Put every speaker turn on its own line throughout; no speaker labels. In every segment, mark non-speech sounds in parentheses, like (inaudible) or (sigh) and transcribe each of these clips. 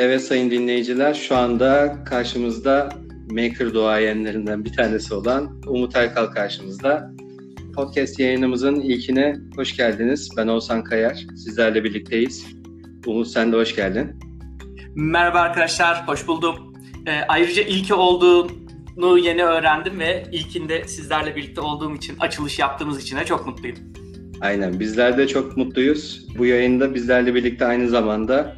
Evet sayın dinleyiciler şu anda karşımızda Maker duayenlerinden bir tanesi olan Umut Erkal karşımızda. Podcast yayınımızın ilkine hoş geldiniz. Ben Oğuzhan Kayar. Sizlerle birlikteyiz. Umut sen de hoş geldin.
Merhaba arkadaşlar, hoş buldum. Ee, ayrıca ilki olduğunu yeni öğrendim ve ilkinde sizlerle birlikte olduğum için, açılış yaptığımız için de çok mutluyum.
Aynen, bizler de çok mutluyuz. Bu yayında bizlerle birlikte aynı zamanda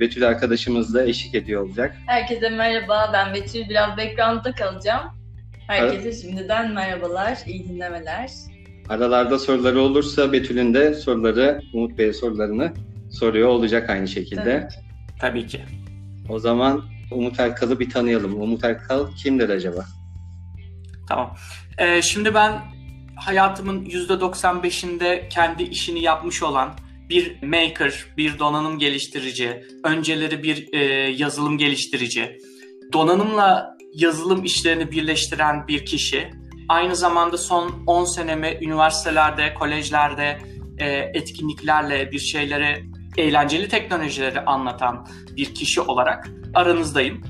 Betül arkadaşımız da eşlik ediyor olacak.
Herkese merhaba, ben Betül. Biraz background'da kalacağım. Herkese şimdiden merhabalar, iyi dinlemeler.
Aralarda soruları olursa Betül'ün de soruları, Umut Bey'e sorularını soruyor olacak aynı şekilde.
Tabii ki. Tabii ki.
O zaman Umut Erkal'ı bir tanıyalım. Umut Erkal kimdir acaba?
Tamam. Ee, şimdi ben hayatımın %95'inde kendi işini yapmış olan bir maker, bir donanım geliştirici, önceleri bir e, yazılım geliştirici, donanımla yazılım işlerini birleştiren bir kişi. Aynı zamanda son 10 senemi üniversitelerde, kolejlerde e, etkinliklerle bir şeyleri, eğlenceli teknolojileri anlatan bir kişi olarak aranızdayım.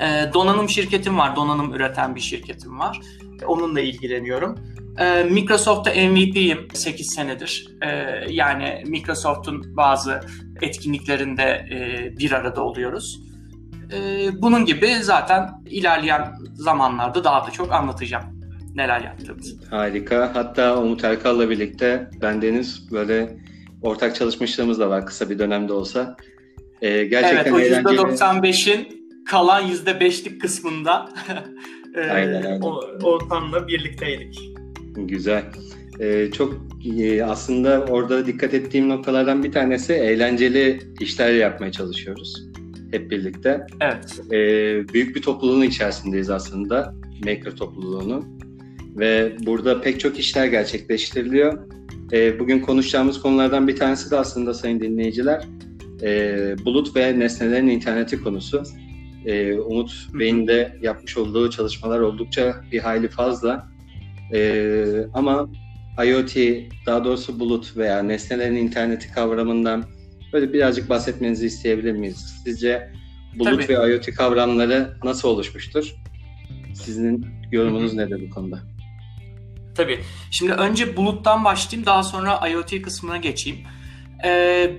E, donanım şirketim var, donanım üreten bir şirketim var. Onunla ilgileniyorum. Ee, Microsoft'ta MVP'yim 8 senedir. Ee, yani Microsoft'un bazı etkinliklerinde e, bir arada oluyoruz. Ee, bunun gibi zaten ilerleyen zamanlarda daha da çok anlatacağım neler yaptığımızı.
Harika. Hatta Umut Erkal'la birlikte bendeniz böyle ortak çalışmışlığımız da var kısa bir dönemde olsa.
Ee, gerçekten evet o %95'in kalan %5'lik kısmında (laughs) aynen, aynen. ortamla birlikteydik.
Güzel. Ee, çok e, aslında orada dikkat ettiğim noktalardan bir tanesi eğlenceli işler yapmaya çalışıyoruz hep birlikte.
Evet.
Ee, büyük bir topluluğun içerisindeyiz aslında, maker topluluğunun. Ve burada pek çok işler gerçekleştiriliyor. Ee, bugün konuşacağımız konulardan bir tanesi de aslında sayın dinleyiciler, e, bulut ve nesnelerin interneti konusu. E, Umut Bey'in de yapmış olduğu çalışmalar oldukça bir hayli fazla. Ee, ama IoT, daha doğrusu bulut veya nesnelerin interneti kavramından böyle birazcık bahsetmenizi isteyebilir miyiz? Sizce bulut Tabii. ve IoT kavramları nasıl oluşmuştur? Sizin yorumunuz Hı-hı. nedir bu konuda?
Tabii. Şimdi önce buluttan başlayayım, daha sonra IoT kısmına geçeyim. Ee,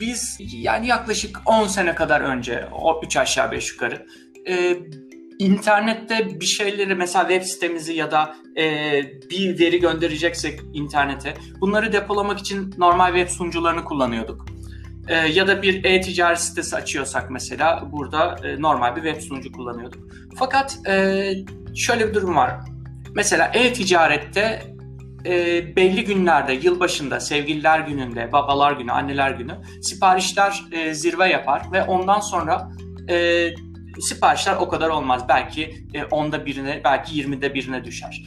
biz yani yaklaşık 10 sene kadar önce, o 3 aşağı 5 yukarı, e, internette bir şeyleri mesela web sitemizi ya da e, bir veri göndereceksek internete bunları depolamak için normal web sunucularını kullanıyorduk. E, ya da bir e-ticaret sitesi açıyorsak mesela burada e, normal bir web sunucu kullanıyorduk. Fakat e, şöyle bir durum var. Mesela e-ticarette e, belli günlerde, yılbaşında, sevgililer gününde, babalar günü, anneler günü siparişler e, zirve yapar ve ondan sonra e, siparişler o kadar olmaz. Belki e, onda birine, belki yirmide birine düşer.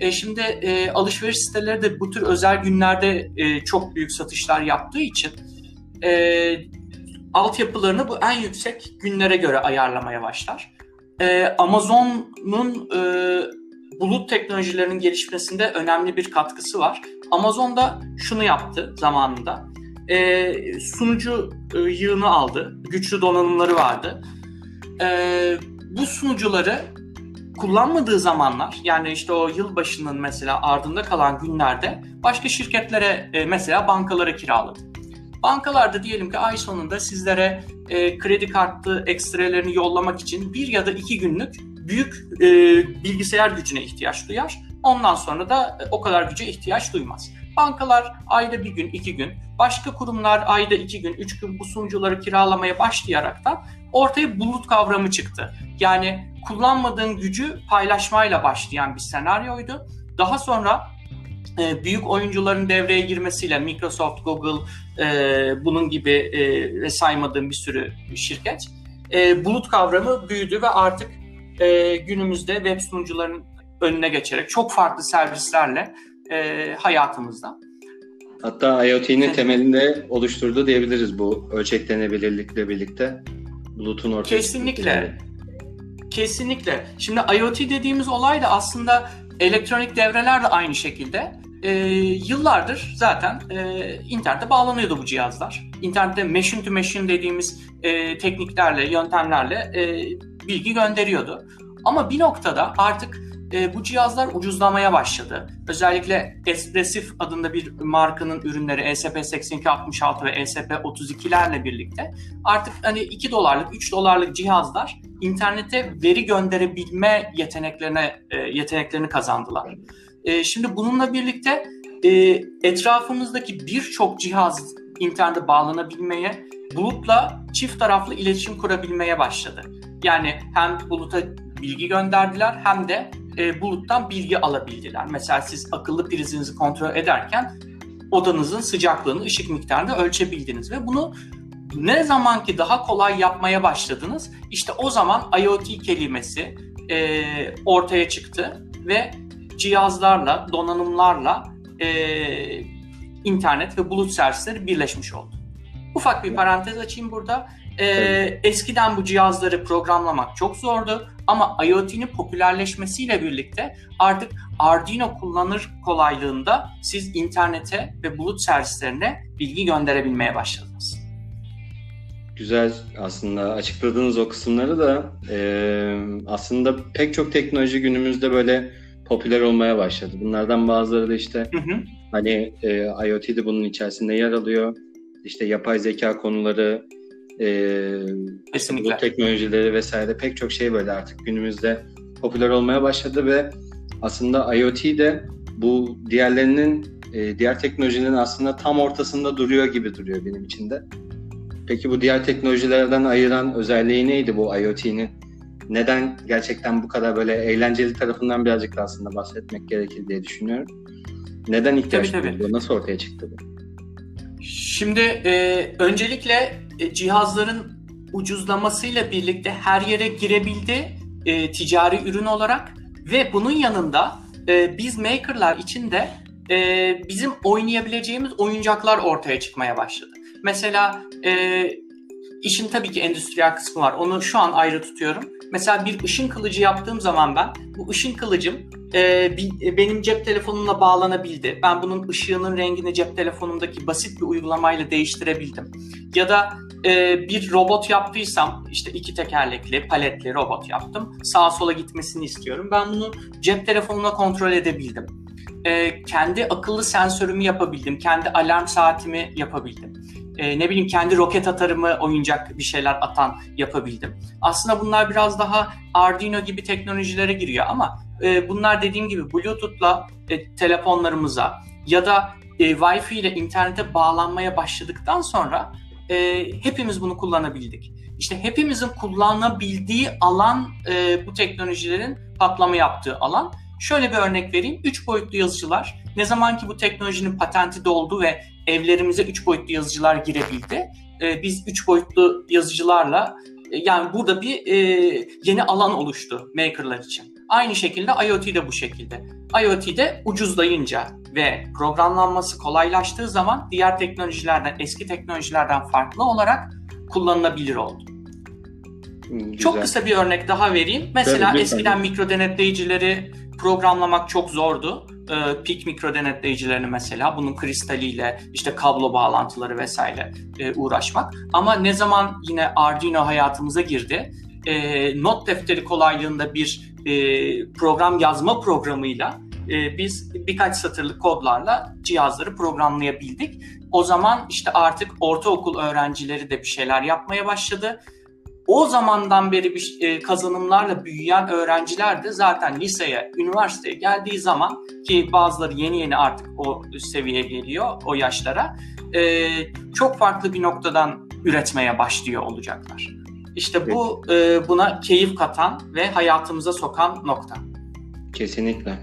E, şimdi e, alışveriş siteleri de bu tür özel günlerde e, çok büyük satışlar yaptığı için e, altyapılarını bu en yüksek günlere göre ayarlamaya başlar. E, Amazon'un e, bulut teknolojilerinin gelişmesinde önemli bir katkısı var. Amazon da şunu yaptı zamanında. E, sunucu e, yığını aldı. Güçlü donanımları vardı e, bu sunucuları kullanmadığı zamanlar yani işte o yılbaşının mesela ardında kalan günlerde başka şirketlere e, mesela bankalara kiraladı. Bankalarda diyelim ki ay sonunda sizlere e, kredi kartı ekstrelerini yollamak için bir ya da iki günlük büyük e, bilgisayar gücüne ihtiyaç duyar. Ondan sonra da e, o kadar güce ihtiyaç duymaz. Bankalar ayda bir gün, iki gün, başka kurumlar ayda iki gün, üç gün bu sunucuları kiralamaya başlayaraktan ortaya bulut kavramı çıktı. Yani kullanmadığın gücü paylaşmayla başlayan bir senaryoydu. Daha sonra e, büyük oyuncuların devreye girmesiyle Microsoft, Google, e, bunun gibi e, saymadığım bir sürü şirket e, bulut kavramı büyüdü ve artık e, günümüzde web sunucuların önüne geçerek çok farklı servislerle e, hayatımızda.
Hatta IoT'nin temelinde oluşturdu diyebiliriz bu ölçeklenebilirlikle birlikte. Bulut'un ortaya
Kesinlikle. Kesinlikle. Şimdi IoT dediğimiz olay da aslında elektronik devreler de aynı şekilde. e, yıllardır zaten e, internete bağlanıyordu bu cihazlar. İnternette machine to machine dediğimiz e, tekniklerle, yöntemlerle e, bilgi gönderiyordu. Ama bir noktada artık e, bu cihazlar ucuzlamaya başladı. Özellikle Espressif adında bir markanın ürünleri ESP8266 ve ESP32'lerle birlikte artık hani 2 dolarlık, 3 dolarlık cihazlar internete veri gönderebilme yeteneklerine e, yeteneklerini kazandılar. E, şimdi bununla birlikte e, etrafımızdaki birçok cihaz internete bağlanabilmeye, bulutla çift taraflı iletişim kurabilmeye başladı. Yani hem buluta bilgi gönderdiler hem de e, buluttan bilgi alabildiler. Mesela siz akıllı prizinizi kontrol ederken odanızın sıcaklığını ışık miktarında ölçebildiniz ve bunu ne zaman ki daha kolay yapmaya başladınız işte o zaman IoT kelimesi e, ortaya çıktı ve cihazlarla, donanımlarla e, internet ve bulut servisleri birleşmiş oldu. Ufak bir parantez açayım burada. Ee, eskiden bu cihazları programlamak çok zordu ama IoT'nin popülerleşmesiyle birlikte artık Arduino kullanır kolaylığında siz internete ve bulut servislerine bilgi gönderebilmeye başladınız.
Güzel aslında açıkladığınız o kısımları da e, aslında pek çok teknoloji günümüzde böyle popüler olmaya başladı. Bunlardan bazıları da işte hı hı. hani e, IoT de bunun içerisinde yer alıyor. İşte yapay zeka konuları, e, Kesinlikle. bu teknolojileri vesaire pek çok şey böyle artık günümüzde popüler olmaya başladı ve aslında IoT de bu diğerlerinin e, diğer teknolojilerin aslında tam ortasında duruyor gibi duruyor benim için de. Peki bu diğer teknolojilerden ayıran özelliği neydi bu IoT'nin? Neden gerçekten bu kadar böyle eğlenceli tarafından birazcık da aslında bahsetmek gerekir diye düşünüyorum. Neden ihtiyaç duyuldu? Nasıl ortaya çıktı bu?
Şimdi e, öncelikle cihazların ucuzlamasıyla birlikte her yere girebildi e, ticari ürün olarak ve bunun yanında e, biz makerlar için de e, bizim oynayabileceğimiz oyuncaklar ortaya çıkmaya başladı. Mesela e, işin tabii ki endüstriyel kısmı var. Onu şu an ayrı tutuyorum. Mesela bir ışın kılıcı yaptığım zaman ben bu ışın kılıcım e, bir, benim cep telefonumla bağlanabildi. Ben bunun ışığının rengini cep telefonumdaki basit bir uygulamayla değiştirebildim. Ya da e, bir robot yaptıysam işte iki tekerlekli paletli robot yaptım. Sağa sola gitmesini istiyorum. Ben bunu cep telefonumla kontrol edebildim. E, kendi akıllı sensörümü yapabildim. Kendi alarm saatimi yapabildim. E, ne bileyim kendi roket atarımı oyuncak bir şeyler atan yapabildim. Aslında bunlar biraz daha Arduino gibi teknolojilere giriyor ama e, bunlar dediğim gibi Bluetooth'la e, telefonlarımıza ya da e, Wi-Fi ile internete bağlanmaya başladıktan sonra e, hepimiz bunu kullanabildik. İşte hepimizin kullanabildiği alan e, bu teknolojilerin patlama yaptığı alan. Şöyle bir örnek vereyim. 3 boyutlu yazıcılar ne zaman ki bu teknolojinin patenti doldu ve evlerimize 3 boyutlu yazıcılar girebildi. E, biz 3 boyutlu yazıcılarla e, yani burada bir e, yeni alan oluştu makerlar için. Aynı şekilde IoT de bu şekilde. IoT de ucuzlayınca ve programlanması kolaylaştığı zaman diğer teknolojilerden, eski teknolojilerden farklı olarak kullanılabilir oldu. Güzel. Çok kısa bir örnek daha vereyim. Mesela Tabii, eskiden mikro denetleyicileri programlamak çok zordu. Ee, PIC mikro denetleyicilerini mesela bunun kristaliyle işte kablo bağlantıları vesaire e, uğraşmak. Ama ne zaman yine Arduino hayatımıza girdi, e, not defteri kolaylığında bir e, program yazma programıyla e, biz birkaç satırlık kodlarla cihazları programlayabildik. O zaman işte artık ortaokul öğrencileri de bir şeyler yapmaya başladı. O zamandan beri bir e, kazanımlarla büyüyen öğrenciler de zaten liseye, üniversiteye geldiği zaman ki bazıları yeni yeni artık o seviyeye geliyor, o yaşlara e, çok farklı bir noktadan üretmeye başlıyor olacaklar. İşte bu e, buna keyif katan ve hayatımıza sokan nokta.
Kesinlikle.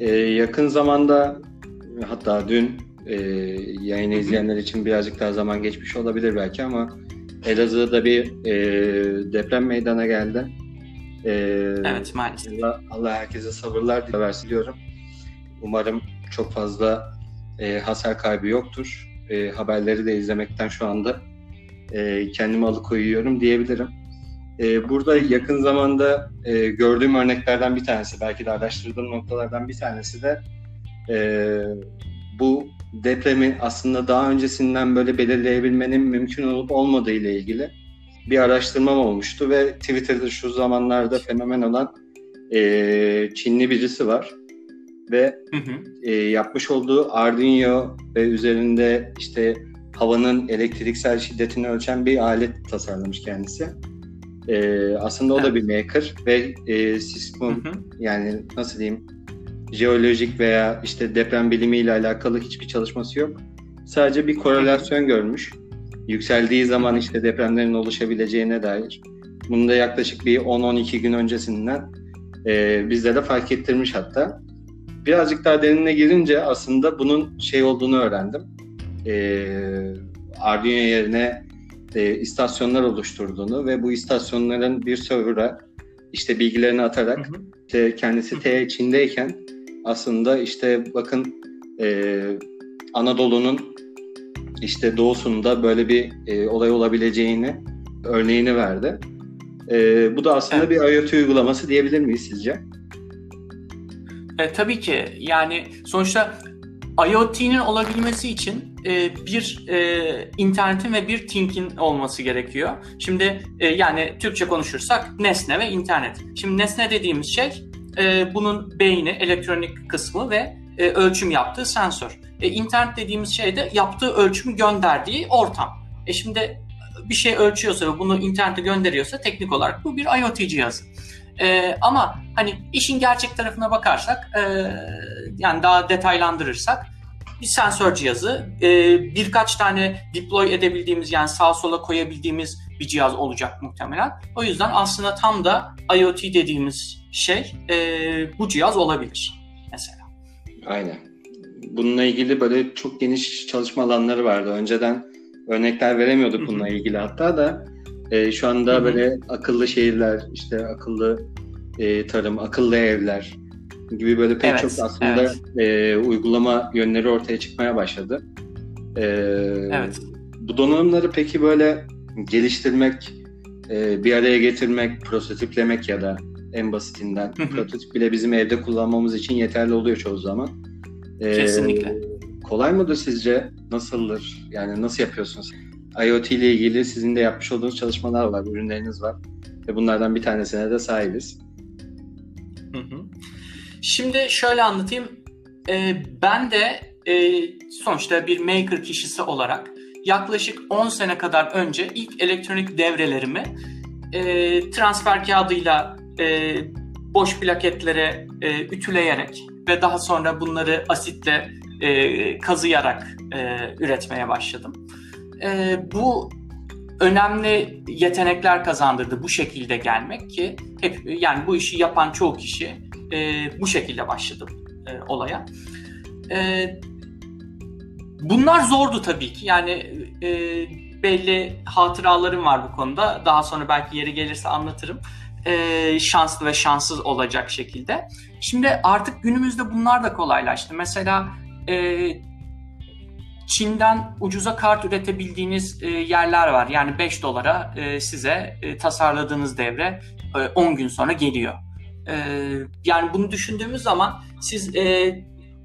Ee, yakın zamanda hatta dün e, yayını izleyenler için birazcık daha zaman geçmiş olabilir belki ama Elazığ'da bir e, deprem meydana geldi.
E, evet maalesef.
Allah, Allah herkese sabırlar diliyorum. Umarım çok fazla e, hasar kaybı yoktur. E, haberleri de izlemekten şu anda e, kendimi alıkoyuyorum diyebilirim. E, burada yakın zamanda e, gördüğüm örneklerden bir tanesi, belki de araştırdığım noktalardan bir tanesi de e, bu depremi aslında daha öncesinden böyle belirleyebilmenin mümkün olup olmadığı ile ilgili bir araştırmam olmuştu ve Twitter'da şu zamanlarda fenomen olan e, Çinli birisi var ve hı hı. E, yapmış olduğu Arduino ve üzerinde işte havanın elektriksel şiddetini ölçen bir alet tasarlamış kendisi. E, aslında o evet. da bir maker ve e, sismum yani nasıl diyeyim jeolojik veya işte deprem bilimiyle alakalı hiçbir çalışması yok. Sadece bir korelasyon görmüş. Yükseldiği zaman işte depremlerin oluşabileceğine dair. Bunu da yaklaşık bir 10-12 gün öncesinden e, bizlere fark ettirmiş hatta. Birazcık daha derinine girince aslında bunun şey olduğunu öğrendim. E, Arduino yerine e, istasyonlar oluşturduğunu ve bu istasyonların bir server'a işte bilgilerini atarak hı hı. işte kendisi T içindeyken aslında işte bakın e, Anadolu'nun işte doğusunda böyle bir e, olay olabileceğini örneğini verdi. E, bu da aslında evet. bir IoT uygulaması diyebilir miyiz sizce?
E, tabii ki yani sonuçta IoT'nin olabilmesi için e, bir e, internetin ve bir think'in olması gerekiyor. Şimdi e, yani Türkçe konuşursak nesne ve internet. Şimdi nesne dediğimiz şey e, bunun beyni, elektronik kısmı ve e, ölçüm yaptığı sensör. E, internet dediğimiz şey de yaptığı ölçümü gönderdiği ortam. E şimdi bir şey ölçüyorsa ve bunu internete gönderiyorsa teknik olarak bu bir IoT cihazı. E, ama hani işin gerçek tarafına bakarsak e, yani daha detaylandırırsak bir sensör cihazı e, birkaç tane deploy edebildiğimiz yani sağ sola koyabildiğimiz bir cihaz olacak muhtemelen. O yüzden aslında tam da IoT dediğimiz şey e, bu cihaz olabilir mesela.
Aynen. Bununla ilgili böyle çok geniş çalışma alanları vardı. Önceden örnekler veremiyorduk bununla ilgili hatta da e, şu anda Hı-hı. böyle akıllı şehirler, işte akıllı e, tarım, akıllı evler gibi böyle pek evet, çok aslında evet. e, uygulama yönleri ortaya çıkmaya başladı. E, evet. Bu donanımları peki böyle geliştirmek, e, bir araya getirmek, prototiplemek ya da en basitinden prototip bile bizim evde kullanmamız için yeterli oluyor çoğu zaman.
E, Kesinlikle.
Kolay mıdır sizce? Nasıldır? Yani nasıl yapıyorsunuz? IoT ile ilgili sizin de yapmış olduğunuz çalışmalar var, ürünleriniz var ve bunlardan bir tanesine de sahibiz.
Şimdi şöyle anlatayım. Ee, ben de e, sonuçta bir maker kişisi olarak yaklaşık 10 sene kadar önce ilk elektronik devrelerimi e, transfer kağıdıyla e, boş plaketlere e, ütüleyerek ve daha sonra bunları asitle e, kazıyarak e, üretmeye başladım. E, bu önemli yetenekler kazandırdı bu şekilde gelmek ki hep yani bu işi yapan çoğu kişi e, bu şekilde başladım e, olaya. E, bunlar zordu tabii ki yani e, belli hatıralarım var bu konuda daha sonra belki yeri gelirse anlatırım. E, şanslı ve şanssız olacak şekilde. Şimdi artık günümüzde bunlar da kolaylaştı. Mesela e, Çin'den ucuza kart üretebildiğiniz e, yerler var. Yani 5 dolara e, size e, tasarladığınız devre e, 10 gün sonra geliyor. E, yani bunu düşündüğümüz zaman siz e,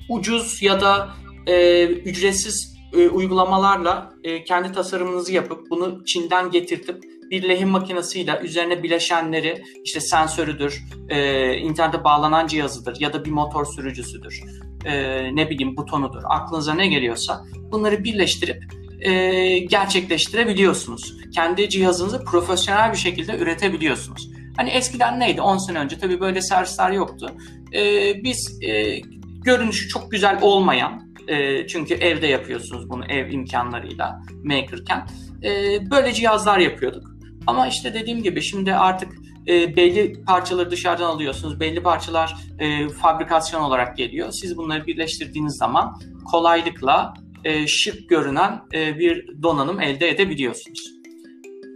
ucuz ya da e, ücretsiz e, uygulamalarla e, kendi tasarımınızı yapıp bunu Çin'den getirtip bir lehim makinesiyle üzerine bileşenleri işte sensörüdür, e, internete bağlanan cihazıdır ya da bir motor sürücüsüdür e, ne bileyim butonudur aklınıza ne geliyorsa bunları birleştirip e, gerçekleştirebiliyorsunuz. Kendi cihazınızı profesyonel bir şekilde üretebiliyorsunuz. Hani eskiden neydi 10 sene önce tabii böyle servisler yoktu. E, biz e, görünüşü çok güzel olmayan e, çünkü evde yapıyorsunuz bunu ev imkanlarıyla makerken e, böyle cihazlar yapıyorduk. Ama işte dediğim gibi şimdi artık e, belli parçaları dışarıdan alıyorsunuz. Belli parçalar e, fabrikasyon olarak geliyor. Siz bunları birleştirdiğiniz zaman kolaylıkla e, şık görünen e, bir donanım elde edebiliyorsunuz.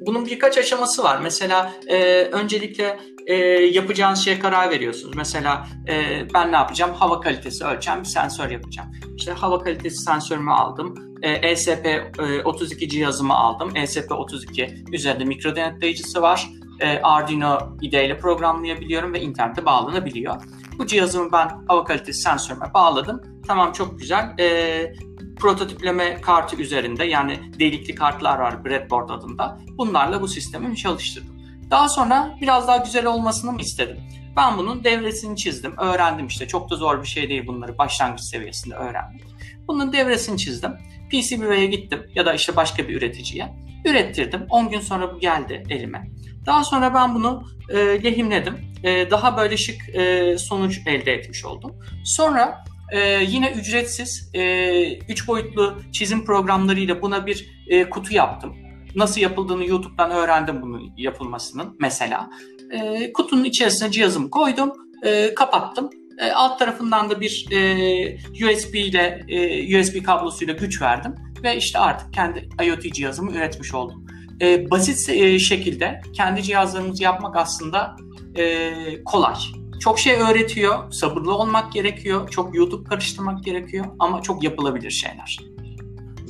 Bunun birkaç aşaması var. Mesela e, öncelikle e, yapacağınız şeye karar veriyorsunuz. Mesela e, ben ne yapacağım? Hava kalitesi ölçen bir sensör yapacağım. İşte hava kalitesi sensörümü aldım. E, ESP32 cihazımı aldım. ESP32 üzerinde mikro denetleyicisi var e, Arduino IDE ile programlayabiliyorum ve internete bağlanabiliyor. Bu cihazımı ben hava kalitesi sensörüme bağladım. Tamam çok güzel. E, prototipleme kartı üzerinde yani delikli kartlar var breadboard adında. Bunlarla bu sistemi çalıştırdım. Daha sonra biraz daha güzel olmasını istedim. Ben bunun devresini çizdim, öğrendim işte. Çok da zor bir şey değil bunları başlangıç seviyesinde öğrendik. Bunun devresini çizdim. PCBWay'e gittim ya da işte başka bir üreticiye. Ürettirdim. 10 gün sonra bu geldi elime. Daha sonra ben bunu e, lehimledim. E, daha böyle şık e, sonuç elde etmiş oldum. Sonra e, yine ücretsiz 3 e, üç boyutlu çizim programlarıyla buna bir e, kutu yaptım. Nasıl yapıldığını YouTube'dan öğrendim bunun yapılmasının mesela. E, kutunun içerisine cihazımı koydum, e, kapattım. E, alt tarafından da bir e, USB ile e, USB kablosuyla güç verdim ve işte artık kendi IoT cihazımı üretmiş oldum. E, basit e, şekilde kendi cihazlarımızı yapmak aslında e, kolay. Çok şey öğretiyor, sabırlı olmak gerekiyor, çok YouTube karıştırmak gerekiyor ama çok yapılabilir şeyler.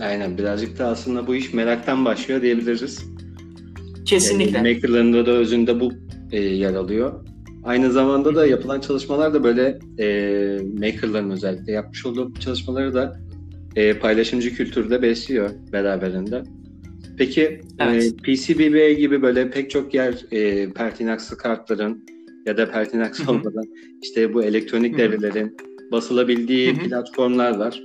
Aynen birazcık da aslında bu iş meraktan başlıyor diyebiliriz.
Kesinlikle.
Yani makerlarında da özünde bu e, yer alıyor. Aynı zamanda da yapılan çalışmalar da böyle e, makerların özellikle yapmış olduğu çalışmaları da e, paylaşımcı kültürde besliyor beraberinde. Peki e, evet. e, PCBWay gibi böyle pek çok yer e, Pertinax'lı kartların ya da Pertinax olmadan işte bu elektronik devrelerin basılabildiği Hı-hı. platformlar var.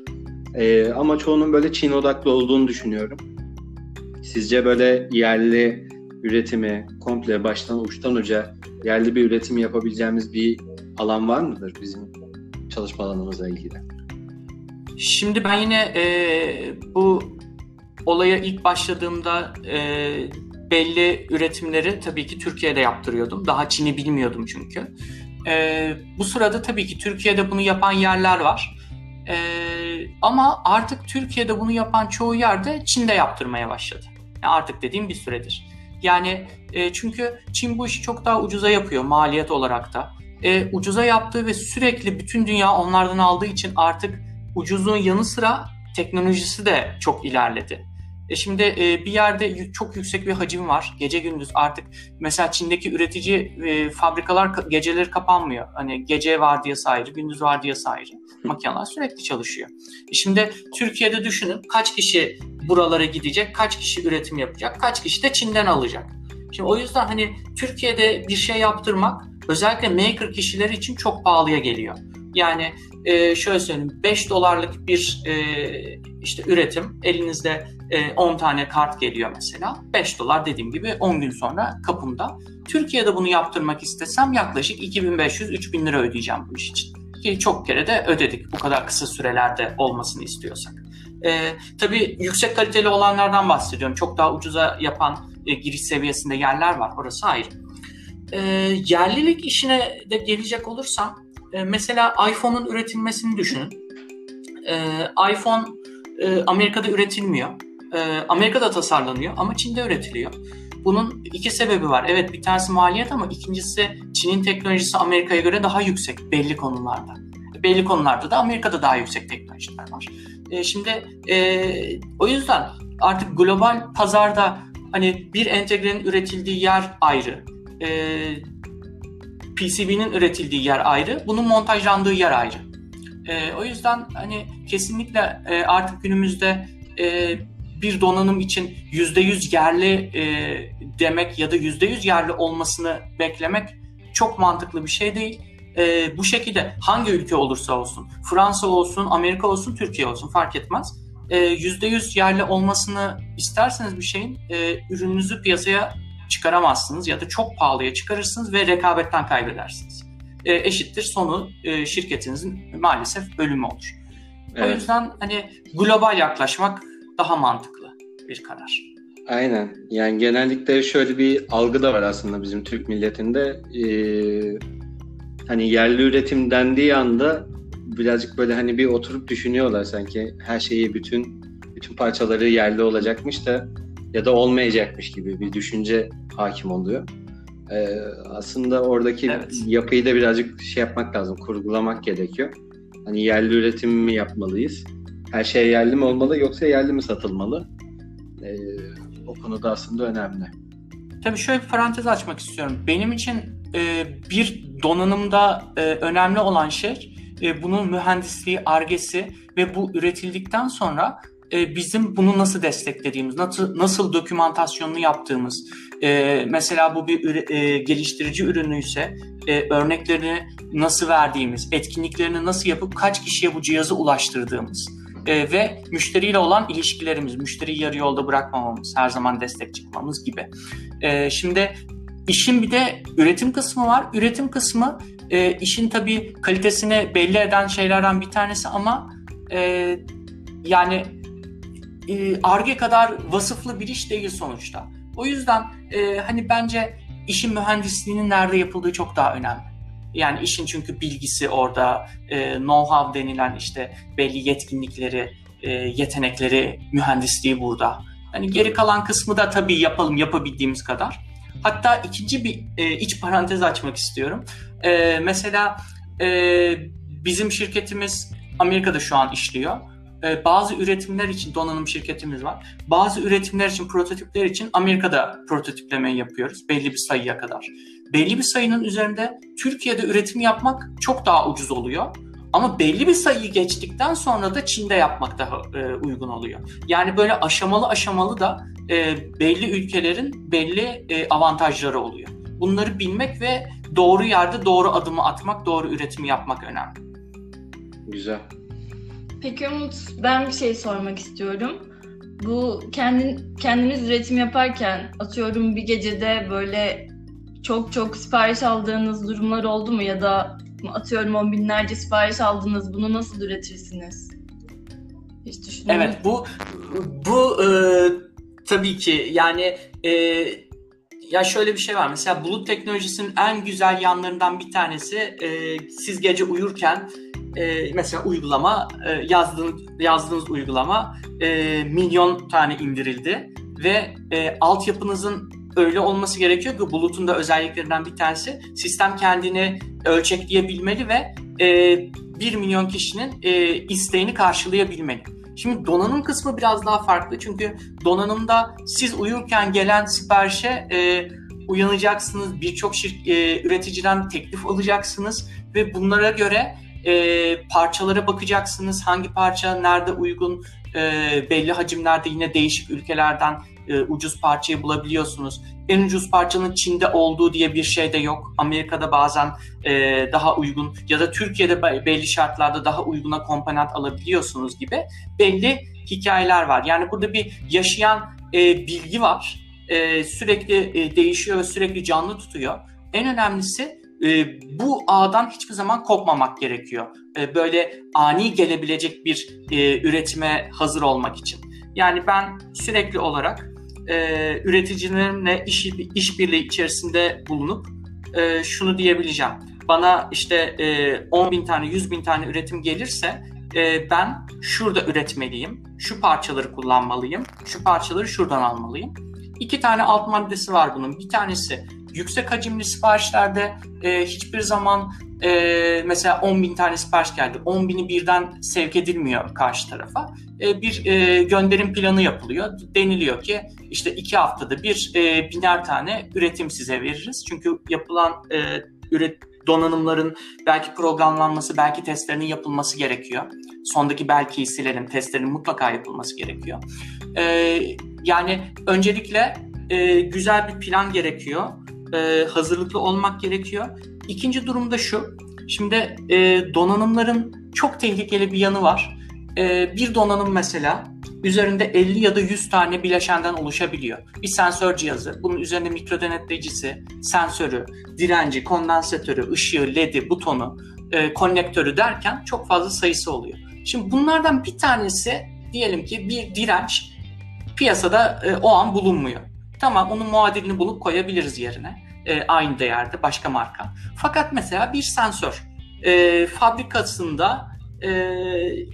E, ama çoğunun böyle Çin odaklı olduğunu düşünüyorum. Sizce böyle yerli üretimi komple baştan uçtan uca yerli bir üretim yapabileceğimiz bir alan var mıdır bizim çalışma alanımızla ilgili?
Şimdi ben yine e, bu olaya ilk başladığımda e, belli üretimleri tabii ki Türkiye'de yaptırıyordum. Daha Çin'i bilmiyordum çünkü. E, bu sırada tabii ki Türkiye'de bunu yapan yerler var. E, ama artık Türkiye'de bunu yapan çoğu yerde Çin'de yaptırmaya başladı. Yani artık dediğim bir süredir. Yani e, çünkü Çin bu işi çok daha ucuza yapıyor maliyet olarak da. E, ucuza yaptığı ve sürekli bütün dünya onlardan aldığı için artık ucuzluğun yanı sıra teknolojisi de çok ilerledi. E şimdi e, bir yerde çok yüksek bir hacim var. Gece gündüz artık mesela Çin'deki üretici e, fabrikalar geceleri kapanmıyor. Hani gece var diye ayrı, gündüz var diye ayrı. Makineler sürekli çalışıyor. E şimdi Türkiye'de düşünün kaç kişi buralara gidecek, kaç kişi üretim yapacak, kaç kişi de Çin'den alacak. Şimdi o yüzden hani Türkiye'de bir şey yaptırmak özellikle maker kişiler için çok pahalıya geliyor. Yani e, şöyle söyleyeyim 5 dolarlık bir e, işte üretim elinizde e, 10 tane kart geliyor mesela 5 dolar dediğim gibi 10 gün sonra kapımda. Türkiye'de bunu yaptırmak istesem yaklaşık 2500-3000 lira ödeyeceğim bu iş için. Ki çok kere de ödedik bu kadar kısa sürelerde olmasını istiyorsak. E, tabii yüksek kaliteli olanlardan bahsediyorum. Çok daha ucuza yapan e, giriş seviyesinde yerler var. Orası ayrı. E, yerlilik işine de gelecek olursam e, mesela iPhone'un üretilmesini düşünün. E, iPhone e, Amerika'da üretilmiyor. E, Amerika'da tasarlanıyor ama Çin'de üretiliyor. Bunun iki sebebi var. Evet bir tanesi maliyet ama ikincisi Çin'in teknolojisi Amerika'ya göre daha yüksek belli konularda. Belli konularda da Amerika'da daha yüksek teknolojiler var. Şimdi e, o yüzden artık global pazarda hani bir entegrenin üretildiği yer ayrı. PCB'nin üretildiği yer ayrı, bunun montajlandığı yer ayrı. E, o yüzden hani kesinlikle e, artık günümüzde e, bir donanım için %100 yerli e, demek ya da %100 yerli olmasını beklemek çok mantıklı bir şey değil. E, bu şekilde hangi ülke olursa olsun, Fransa olsun, Amerika olsun, Türkiye olsun fark etmez. E, %100 yerli olmasını isterseniz bir şeyin e, ürününüzü piyasaya çıkaramazsınız ya da çok pahalıya çıkarırsınız ve rekabetten kaybedersiniz. E, eşittir sonu e, şirketinizin maalesef ölümü olur. Evet. O yüzden hani global yaklaşmak daha mantıklı bir karar.
Aynen. Yani genellikle şöyle bir algı da var aslında bizim Türk milletinde. Ee, hani yerli üretim dendiği anda birazcık böyle hani bir oturup düşünüyorlar sanki her şeyi bütün bütün parçaları yerli olacakmış da ya da olmayacakmış gibi bir düşünce hakim oluyor. Ee, aslında oradaki evet. yapıyı da birazcık şey yapmak lazım, kurgulamak gerekiyor. Hani yerli üretim mi yapmalıyız? Her şey yerli mi olmalı yoksa yerli mi satılmalı? Ee, o konuda aslında önemli.
Tabii şöyle bir parantez açmak istiyorum. Benim için e, bir donanımda e, önemli olan şey e, bunun mühendisliği, argesi ve bu üretildikten sonra e, bizim bunu nasıl desteklediğimiz, nasıl, nasıl dokümantasyonunu yaptığımız, e, mesela bu bir e, geliştirici ürünüyse e, örneklerini nasıl verdiğimiz, etkinliklerini nasıl yapıp kaç kişiye bu cihazı ulaştırdığımız e, ve müşteriyle olan ilişkilerimiz, müşteriyi yarı yolda bırakmamamız, her zaman destek çıkmamız gibi. E, şimdi işin bir de üretim kısmı var. Üretim kısmı e, işin tabii kalitesini belli eden şeylerden bir tanesi ama e, yani ARGE kadar vasıflı bir iş değil sonuçta. O yüzden e, hani bence işin mühendisliğinin nerede yapıldığı çok daha önemli. Yani işin çünkü bilgisi orada, e, know-how denilen işte belli yetkinlikleri, e, yetenekleri, mühendisliği burada. Hani geri kalan kısmı da tabii yapalım yapabildiğimiz kadar. Hatta ikinci bir e, iç parantez açmak istiyorum. E, mesela e, bizim şirketimiz Amerika'da şu an işliyor e, bazı üretimler için donanım şirketimiz var. Bazı üretimler için, prototipler için Amerika'da prototiplemeyi yapıyoruz belli bir sayıya kadar. Belli bir sayının üzerinde Türkiye'de üretim yapmak çok daha ucuz oluyor. Ama belli bir sayıyı geçtikten sonra da Çin'de yapmak daha e, uygun oluyor. Yani böyle aşamalı aşamalı da e, belli ülkelerin belli e, avantajları oluyor. Bunları bilmek ve doğru yerde doğru adımı atmak, doğru üretimi yapmak önemli.
Güzel.
Peki Umut, ben bir şey sormak istiyorum. Bu kendin, kendiniz üretim yaparken atıyorum bir gecede böyle çok çok sipariş aldığınız durumlar oldu mu ya da atıyorum on binlerce sipariş aldınız bunu nasıl üretirsiniz?
Hiç düşündünüz Evet bu bu e, tabii ki yani e, ya şöyle bir şey var mesela bulut teknolojisinin en güzel yanlarından bir tanesi e, siz gece uyurken e, mesela uygulama e, yazdığınız, yazdığınız uygulama e, milyon tane indirildi ve e, altyapınızın öyle olması gerekiyor ki bulutun da özelliklerinden bir tanesi sistem kendini ölçekleyebilmeli ve e, 1 milyon kişinin e, isteğini karşılayabilmeli. Şimdi donanım kısmı biraz daha farklı çünkü donanımda siz uyurken gelen siparişe e, uyanacaksınız, birçok e, üreticiden teklif alacaksınız ve bunlara göre e, parçalara bakacaksınız. Hangi parça nerede uygun e, belli hacimlerde yine değişik ülkelerden e, ucuz parçayı bulabiliyorsunuz. En ucuz parçanın Çin'de olduğu diye bir şey de yok. Amerika'da bazen e, daha uygun ya da Türkiye'de belli şartlarda daha uyguna komponent alabiliyorsunuz gibi belli hikayeler var. Yani burada bir yaşayan e, bilgi var. E, sürekli e, değişiyor ve sürekli canlı tutuyor. En önemlisi e, bu ağdan hiçbir zaman kopmamak gerekiyor. E, böyle ani gelebilecek bir e, üretime hazır olmak için. Yani ben sürekli olarak e, üreticilerimle iş, işbirliği içerisinde bulunup e, şunu diyebileceğim. Bana işte e, 10 bin tane, 100 bin tane üretim gelirse e, ben şurada üretmeliyim, şu parçaları kullanmalıyım, şu parçaları şuradan almalıyım. İki tane alt maddesi var bunun. Bir tanesi yüksek hacimli siparişlerde e, hiçbir zaman e, mesela 10 bin tane sipariş geldi. 10 bini birden sevk edilmiyor karşı tarafa. E, bir e, gönderim planı yapılıyor. Deniliyor ki işte iki haftada bir e, biner tane üretim size veririz. Çünkü yapılan e, üret donanımların belki programlanması, belki testlerinin yapılması gerekiyor. Sondaki belki hisselerin testlerinin mutlaka yapılması gerekiyor. E, yani öncelikle e, güzel bir plan gerekiyor e, hazırlıklı olmak gerekiyor. İkinci durumda şu. Şimdi e, donanımların çok tehlikeli bir yanı var. E, bir donanım mesela üzerinde 50 ya da 100 tane bileşenden oluşabiliyor. Bir sensör cihazı, bunun üzerinde mikro denetleyicisi, sensörü, direnci, kondansatörü, ışığı, ledi, butonu, e, konnektörü derken çok fazla sayısı oluyor. Şimdi bunlardan bir tanesi diyelim ki bir direnç piyasada e, o an bulunmuyor. Tamam onun muadilini bulup koyabiliriz yerine. E, aynı değerde başka marka. Fakat mesela bir sensör e, fabrikasında e,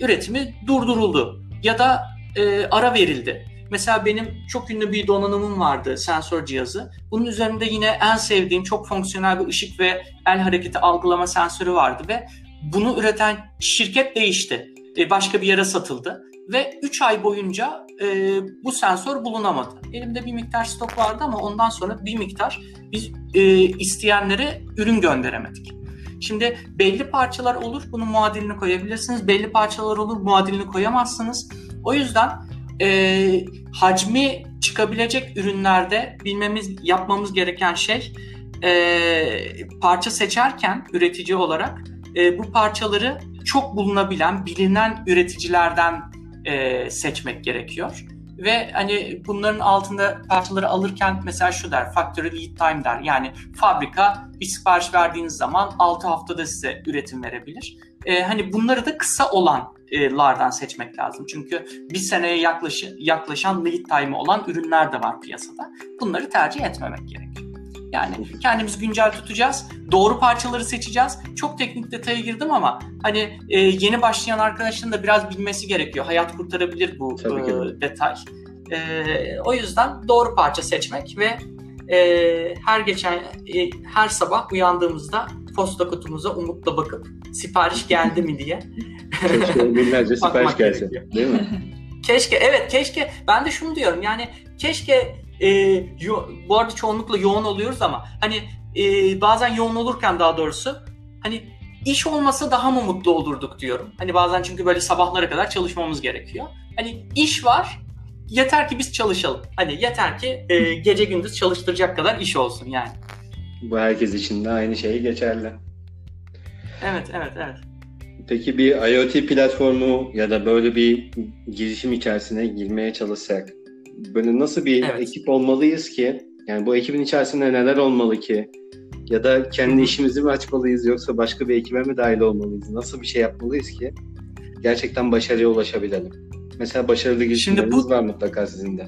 üretimi durduruldu ya da e, ara verildi. Mesela benim çok ünlü bir donanımım vardı sensör cihazı. Bunun üzerinde yine en sevdiğim çok fonksiyonel bir ışık ve el hareketi algılama sensörü vardı ve bunu üreten şirket değişti. E, başka bir yere satıldı ve 3 ay boyunca e, bu sensör bulunamadı. Elimde bir miktar stok vardı ama ondan sonra bir miktar biz e, isteyenlere ürün gönderemedik. Şimdi belli parçalar olur, bunun muadilini koyabilirsiniz. Belli parçalar olur, muadilini koyamazsınız. O yüzden e, hacmi çıkabilecek ürünlerde bilmemiz, yapmamız gereken şey e, parça seçerken üretici olarak e, bu parçaları çok bulunabilen, bilinen üreticilerden e, seçmek gerekiyor. Ve hani bunların altında parçaları alırken mesela şu der, factory lead time der. Yani fabrika bir sipariş verdiğiniz zaman 6 haftada size üretim verebilir. E, hani bunları da kısa olanlardan seçmek lazım. Çünkü bir seneye yaklaşı, yaklaşan lead time'ı olan ürünler de var piyasada. Bunları tercih etmemek gerekiyor. Yani kendimizi güncel tutacağız. Doğru parçaları seçeceğiz. Çok teknik detaya girdim ama hani e, yeni başlayan arkadaşların da biraz bilmesi gerekiyor. Hayat kurtarabilir bu e, detay. E, o yüzden doğru parça seçmek ve e, her geçen e, her sabah uyandığımızda posta kutumuza umutla bakıp sipariş geldi mi diye.
Keşke (laughs) binlerce sipariş gelse. Değil mi?
Keşke evet keşke ben de şunu diyorum yani keşke e, yo, bu arada çoğunlukla yoğun oluyoruz ama hani e, bazen yoğun olurken daha doğrusu hani iş olmasa daha mı mutlu olurduk diyorum. Hani bazen çünkü böyle sabahlara kadar çalışmamız gerekiyor. Hani iş var yeter ki biz çalışalım. Hani yeter ki e, gece gündüz çalıştıracak kadar iş olsun yani.
Bu herkes için de aynı şey geçerli.
Evet, evet, evet.
Peki bir IoT platformu ya da böyle bir girişim içerisine girmeye çalışsak böyle nasıl bir evet. ekip olmalıyız ki? Yani bu ekibin içerisinde neler olmalı ki? Ya da kendi işimizi mi açmalıyız yoksa başka bir ekibe mi dahil olmalıyız? Nasıl bir şey yapmalıyız ki gerçekten başarıya ulaşabilelim? Mesela başarılı girişimleriniz bu... var mutlaka sizin de.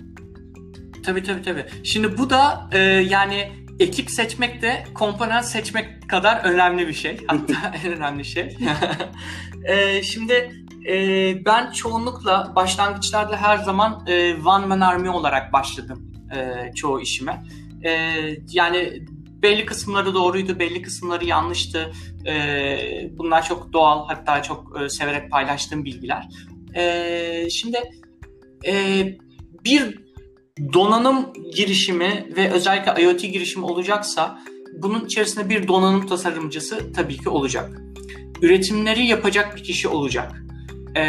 Tabii tabii tabii. Şimdi bu da e, yani ekip seçmek de komponent seçmek kadar önemli bir şey. Hatta (laughs) en önemli şey. (laughs) e, şimdi e, ben çoğunlukla başlangıçlarda her zaman e, one man army olarak başladım e, çoğu işime. E, yani belli kısımları doğruydu, belli kısımları yanlıştı. E, bunlar çok doğal, hatta çok e, severek paylaştığım bilgiler. E, şimdi e, bir donanım girişimi ve özellikle IoT girişimi olacaksa bunun içerisinde bir donanım tasarımcısı tabii ki olacak. Üretimleri yapacak bir kişi olacak e,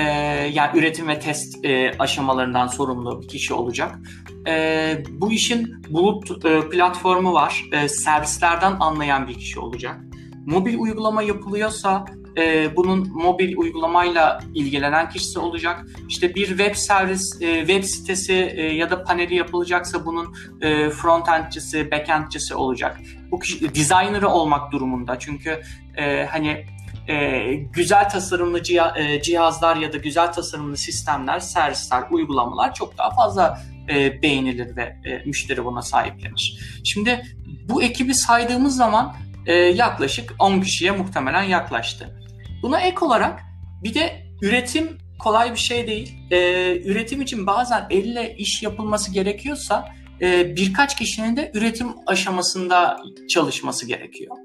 yani üretim ve test e, aşamalarından sorumlu bir kişi olacak. E, bu işin bulut e, platformu var. E, servislerden anlayan bir kişi olacak. Mobil uygulama yapılıyorsa e, bunun mobil uygulamayla ilgilenen kişisi olacak. İşte bir web servis, e, web sitesi e, ya da paneli yapılacaksa bunun e, frontendcisi, backendcisi olacak. Bu kişi designer'ı olmak durumunda. Çünkü e, hani e, güzel tasarımlı e, cihazlar ya da güzel tasarımlı sistemler, servisler, uygulamalar çok daha fazla e, beğenilir ve e, müşteri buna sahiplenir. Şimdi bu ekibi saydığımız zaman e, yaklaşık 10 kişiye muhtemelen yaklaştı. Buna ek olarak bir de üretim kolay bir şey değil. E, üretim için bazen elle iş yapılması gerekiyorsa e, birkaç kişinin de üretim aşamasında çalışması gerekiyor.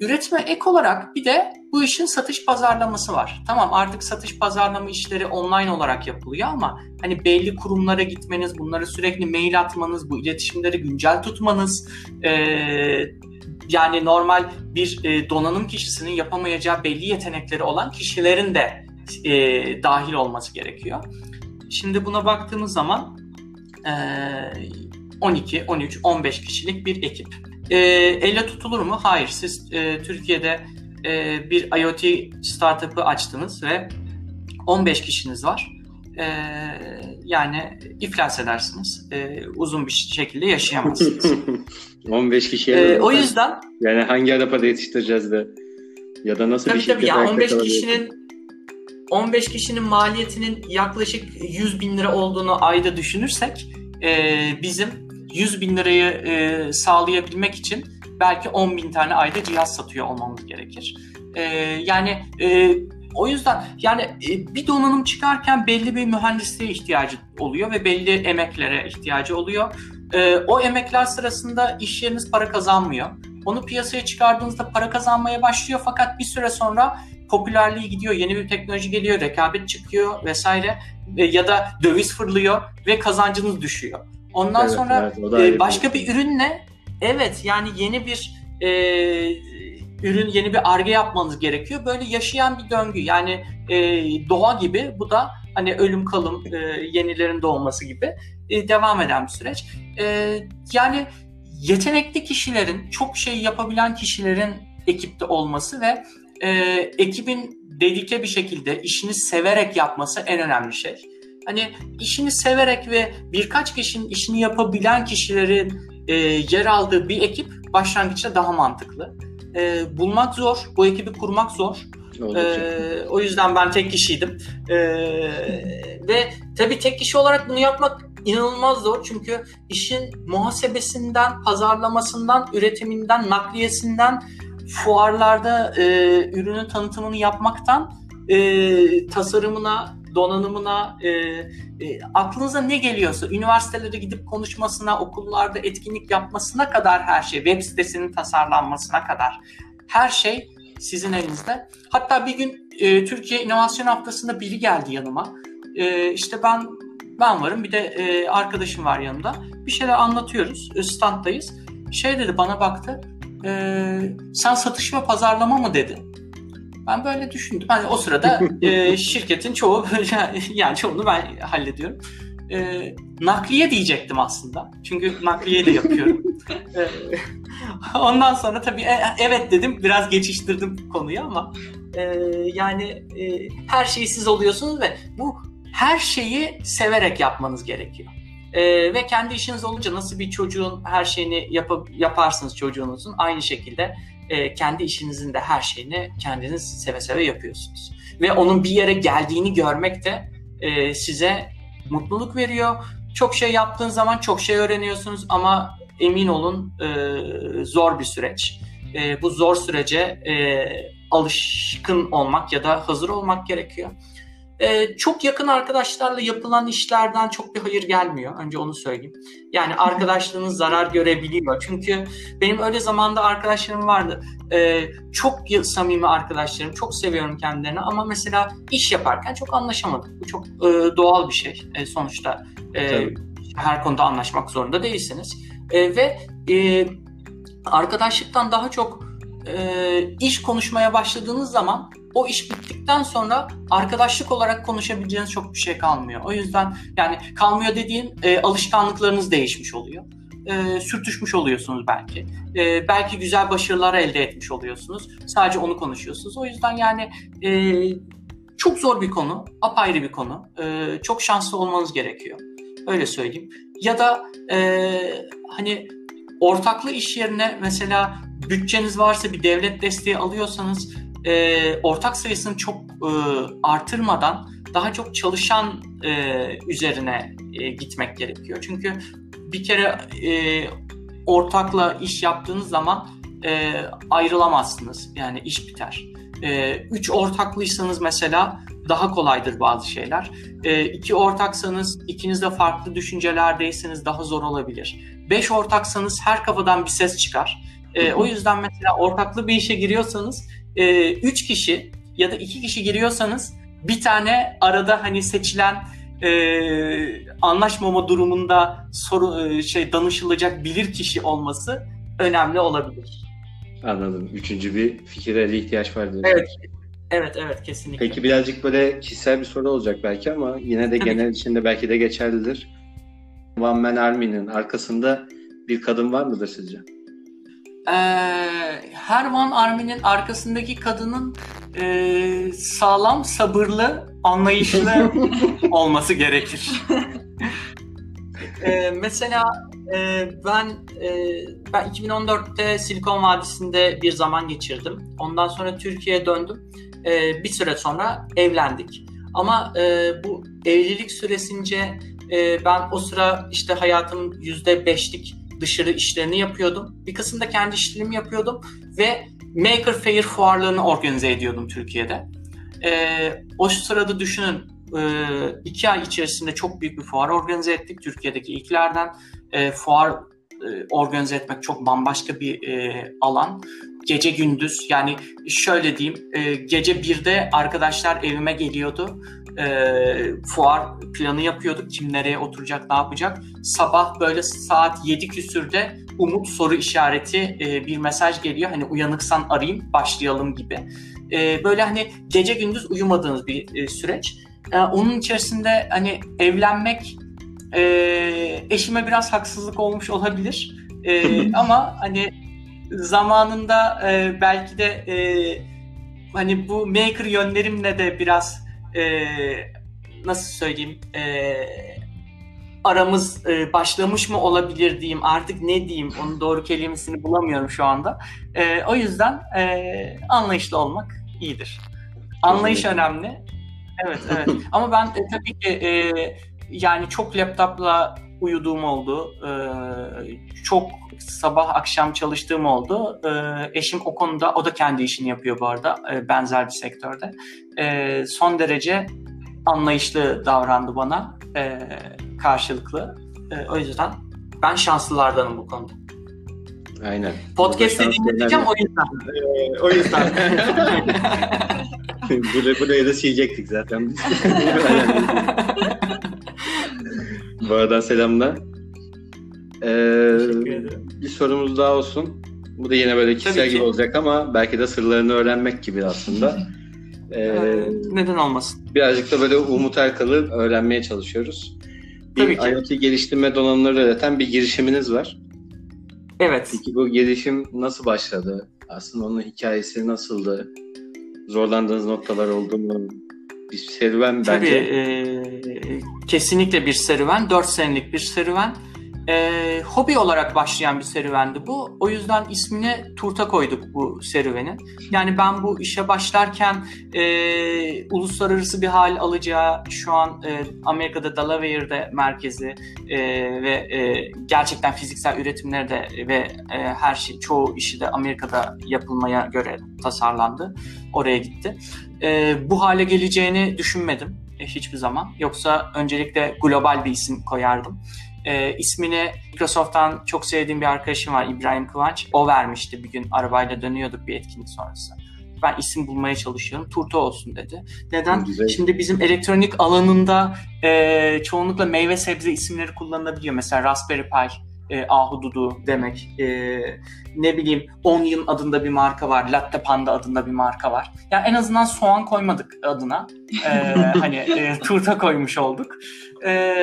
Üretime ek olarak bir de bu işin satış pazarlaması var. Tamam artık satış pazarlama işleri online olarak yapılıyor ama hani belli kurumlara gitmeniz, bunlara sürekli mail atmanız, bu iletişimleri güncel tutmanız, e, yani normal bir e, donanım kişisinin yapamayacağı belli yetenekleri olan kişilerin de e, dahil olması gerekiyor. Şimdi buna baktığımız zaman e, 12, 13, 15 kişilik bir ekip. E, elle tutulur mu? Hayır. Siz e, Türkiye'de e, bir IoT startup'ı açtınız ve 15 kişiniz var. E, yani iflas edersiniz. E, uzun bir şekilde yaşayamazsınız.
15 kişiye
e, O yüzden
yani hangi arabada yetiştireceğiz de ya da nasıl
tabii
bir şekilde
tabii ya 15 kişinin 15 kişinin maliyetinin yaklaşık 100 bin lira olduğunu ayda düşünürsek e, bizim 100 bin lirayı e, sağlayabilmek için belki 10 bin tane ayda cihaz satıyor olmamız gerekir. E, yani e, o yüzden yani e, bir donanım çıkarken belli bir mühendisliğe ihtiyacı oluyor ve belli emeklere ihtiyacı oluyor. E, o emekler sırasında iş yeriniz para kazanmıyor. Onu piyasaya çıkardığınızda para kazanmaya başlıyor fakat bir süre sonra popülerliği gidiyor, yeni bir teknoloji geliyor, rekabet çıkıyor vesaire e, ya da döviz fırlıyor ve kazancınız düşüyor. Ondan
Evet,
sonra
evet,
e, başka
bir-
bir ürünle evet yani yeni bir e, ürün yeni bir arge yapmanız gerekiyor. Böyle yaşayan bir döngü. Yani e, doğa gibi bu da hani ölüm kalım e, yenilerin doğması gibi e, devam eden bir süreç. E, yani yetenekli kişilerin, çok şey yapabilen kişilerin ekipte olması ve e, ekibin dedike bir şekilde işini severek yapması en önemli şey. Hani işini severek ve birkaç kişinin işini yapabilen kişilerin e, yer aldığı bir ekip başlangıçta daha mantıklı. E, bulmak zor, bu ekibi kurmak zor. Ee, o yüzden ben tek kişiydim. Ee, ve tabii tek kişi olarak bunu yapmak inanılmaz zor. Çünkü işin muhasebesinden, pazarlamasından, üretiminden, nakliyesinden, fuarlarda e, ürünün tanıtımını yapmaktan e, tasarımına, donanımına, e, e, aklınıza ne geliyorsa, üniversitelere gidip konuşmasına, okullarda etkinlik yapmasına kadar her şey, web sitesinin tasarlanmasına kadar her şey sizin elinizde. Hatta bir gün e, Türkiye İnovasyon Haftası'nda biri geldi yanıma. E, işte ben ben varım bir de e, arkadaşım var yanımda. Bir şeyler anlatıyoruz. E, standdayız. Şey dedi bana baktı. E, sen satış ve pazarlama mı dedi. Ben böyle düşündüm. Hani o sırada e, (laughs) şirketin çoğu (laughs) yani çoğunu ben hallediyorum. E, nakliye diyecektim aslında. Çünkü nakliye de yapıyorum. (laughs) E, Ondan sonra tabii e, evet dedim biraz geçiştirdim konuyu ama e, yani e, her şeyi siz oluyorsunuz ve bu her şeyi severek yapmanız gerekiyor. E, ve kendi işiniz olunca nasıl bir çocuğun her şeyini yap- yaparsınız çocuğunuzun aynı şekilde e, kendi işinizin de her şeyini kendiniz seve seve yapıyorsunuz. Ve onun bir yere geldiğini görmek de e, size mutluluk veriyor. Çok şey yaptığın zaman çok şey öğreniyorsunuz ama emin olun e, zor bir süreç. Bu zor sürece e, alışkın olmak ya da hazır olmak gerekiyor. E, çok yakın arkadaşlarla yapılan işlerden çok bir hayır gelmiyor. Önce onu söyleyeyim. Yani arkadaşlığınız zarar görebiliyor. Çünkü benim öyle zamanda arkadaşlarım vardı. E, çok samimi arkadaşlarım. Çok seviyorum kendilerini ama mesela iş yaparken çok anlaşamadık. Bu çok e, doğal bir şey e, sonuçta. E,
Tabii.
her konuda anlaşmak zorunda değilsiniz. E, ve e, arkadaşlıktan daha çok e, iş konuşmaya başladığınız zaman o iş bittikten sonra arkadaşlık olarak konuşabileceğiniz çok bir şey kalmıyor. O yüzden yani kalmıyor dediğim e, alışkanlıklarınız değişmiş oluyor. E, sürtüşmüş oluyorsunuz belki. E, belki güzel başarılar elde etmiş oluyorsunuz. Sadece onu konuşuyorsunuz. O yüzden yani e, çok zor bir konu, apayrı bir konu. E, çok şanslı olmanız gerekiyor. Öyle söyleyeyim. Ya da e, hani ortaklı iş yerine mesela bütçeniz varsa bir devlet desteği alıyorsanız e, ortak sayısını çok e, artırmadan daha çok çalışan e, üzerine e, gitmek gerekiyor. Çünkü bir kere e, ortakla iş yaptığınız zaman e, ayrılamazsınız. Yani iş biter. E, üç ortaklıysanız mesela daha kolaydır bazı şeyler. E, iki ortaksanız, ikiniz de farklı düşüncelerdeyseniz daha zor olabilir. Beş ortaksanız her kafadan bir ses çıkar. E, o yüzden mesela ortaklı bir işe giriyorsanız e, üç kişi ya da iki kişi giriyorsanız bir tane arada hani seçilen e, anlaşmama durumunda soru e, şey danışılacak bilir kişi olması önemli olabilir.
Anladım. Üçüncü bir fikirlere ihtiyaç var diyorsun.
Evet. Evet evet kesinlikle.
Peki birazcık böyle kişisel bir soru olacak belki ama yine de
Tabii
genel içinde belki de geçerlidir. One Man Army'nin arkasında bir kadın var mıdır sizce?
Ee, her One Army'nin arkasındaki kadının e, sağlam, sabırlı, anlayışlı (laughs) olması gerekir. Ee, mesela e, ben e, ben 2014'te Silikon Vadisi'nde bir zaman geçirdim. Ondan sonra Türkiye'ye döndüm. E, bir süre sonra evlendik. Ama e, bu evlilik süresince e, ben o sıra işte hayatım %5'lik dışarı işlerini yapıyordum. Bir kısım kendi işlerimi yapıyordum ve Maker Faire fuarlarını organize ediyordum Türkiye'de. Ee, o sırada düşünün e, iki ay içerisinde çok büyük bir fuar organize ettik. Türkiye'deki ilklerden e, fuar e, organize etmek çok bambaşka bir e, alan. Gece gündüz yani şöyle diyeyim e, gece birde arkadaşlar evime geliyordu. E, fuar planı yapıyorduk. Kim nereye oturacak, ne yapacak. Sabah böyle saat 7 küsürde umut soru işareti e, bir mesaj geliyor. Hani uyanıksan arayayım, başlayalım gibi. E, böyle hani gece gündüz uyumadığınız bir e, süreç. E, onun içerisinde hani evlenmek e, eşime biraz haksızlık olmuş olabilir. E, (laughs) ama hani zamanında e, belki de e, hani bu maker yönlerimle de biraz e, nasıl söyleyeyim e, aramız e, başlamış mı olabilir diyeyim artık ne diyeyim onun doğru kelimesini bulamıyorum şu anda. E, o yüzden e, anlayışlı olmak iyidir. Anlayış önemli. Evet evet ama ben e, tabii ki e, yani çok laptopla uyuduğum oldu. E, çok sabah akşam çalıştığım oldu. E, eşim o konuda, o da kendi işini yapıyor bu arada e, benzer bir sektörde. E, son derece anlayışlı davrandı bana e, karşılıklı. E, o yüzden ben şanslılardanım bu konuda.
Aynen.
Podcast'te dinleteceğim o yüzden.
Ee, o yüzden. (laughs) (laughs) (laughs) burayı, burayı da silecektik zaten. Bu arada selamlar. Ee, bir sorumuz daha olsun. Bu da yine böyle kişisel gibi olacak ama belki de sırlarını öğrenmek gibi aslında.
Ee, Neden olmasın?
Birazcık da böyle Umut Erkal'ı öğrenmeye çalışıyoruz. Bir
Tabii ki.
IoT geliştirme donanımları üreten bir girişiminiz var.
Evet.
Peki bu girişim nasıl başladı? Aslında onun hikayesi nasıldı? Zorlandığınız noktalar oldu mu? Bir serüven bence.
Tabii e, kesinlikle bir serüven. 4 senelik bir serüven. E, hobi olarak başlayan bir serüvendi bu. O yüzden ismini Turta koyduk bu serüvenin. Yani ben bu işe başlarken e, uluslararası bir hal alacağı şu an e, Amerika'da Delaware'de merkezi e, ve e, gerçekten fiziksel üretimleri de ve e, her şey çoğu işi de Amerika'da yapılmaya göre tasarlandı. Oraya gitti. E, bu hale geleceğini düşünmedim e, hiçbir zaman. Yoksa öncelikle global bir isim koyardım. E, ismini Microsoft'tan çok sevdiğim bir arkadaşım var İbrahim Kıvanç. O vermişti bir gün arabayla dönüyorduk bir etkinlik sonrası. Ben isim bulmaya çalışıyorum. Turta olsun dedi. Neden?
Güzel.
Şimdi bizim elektronik alanında e, çoğunlukla meyve sebze isimleri kullanılabiliyor. Mesela Raspberry Pi, e, ahududu demek. E, ne bileyim Onion adında bir marka var. Latte Panda adında bir marka var. Yani en azından soğan koymadık adına. E, (laughs) hani e, turta koymuş olduk. E,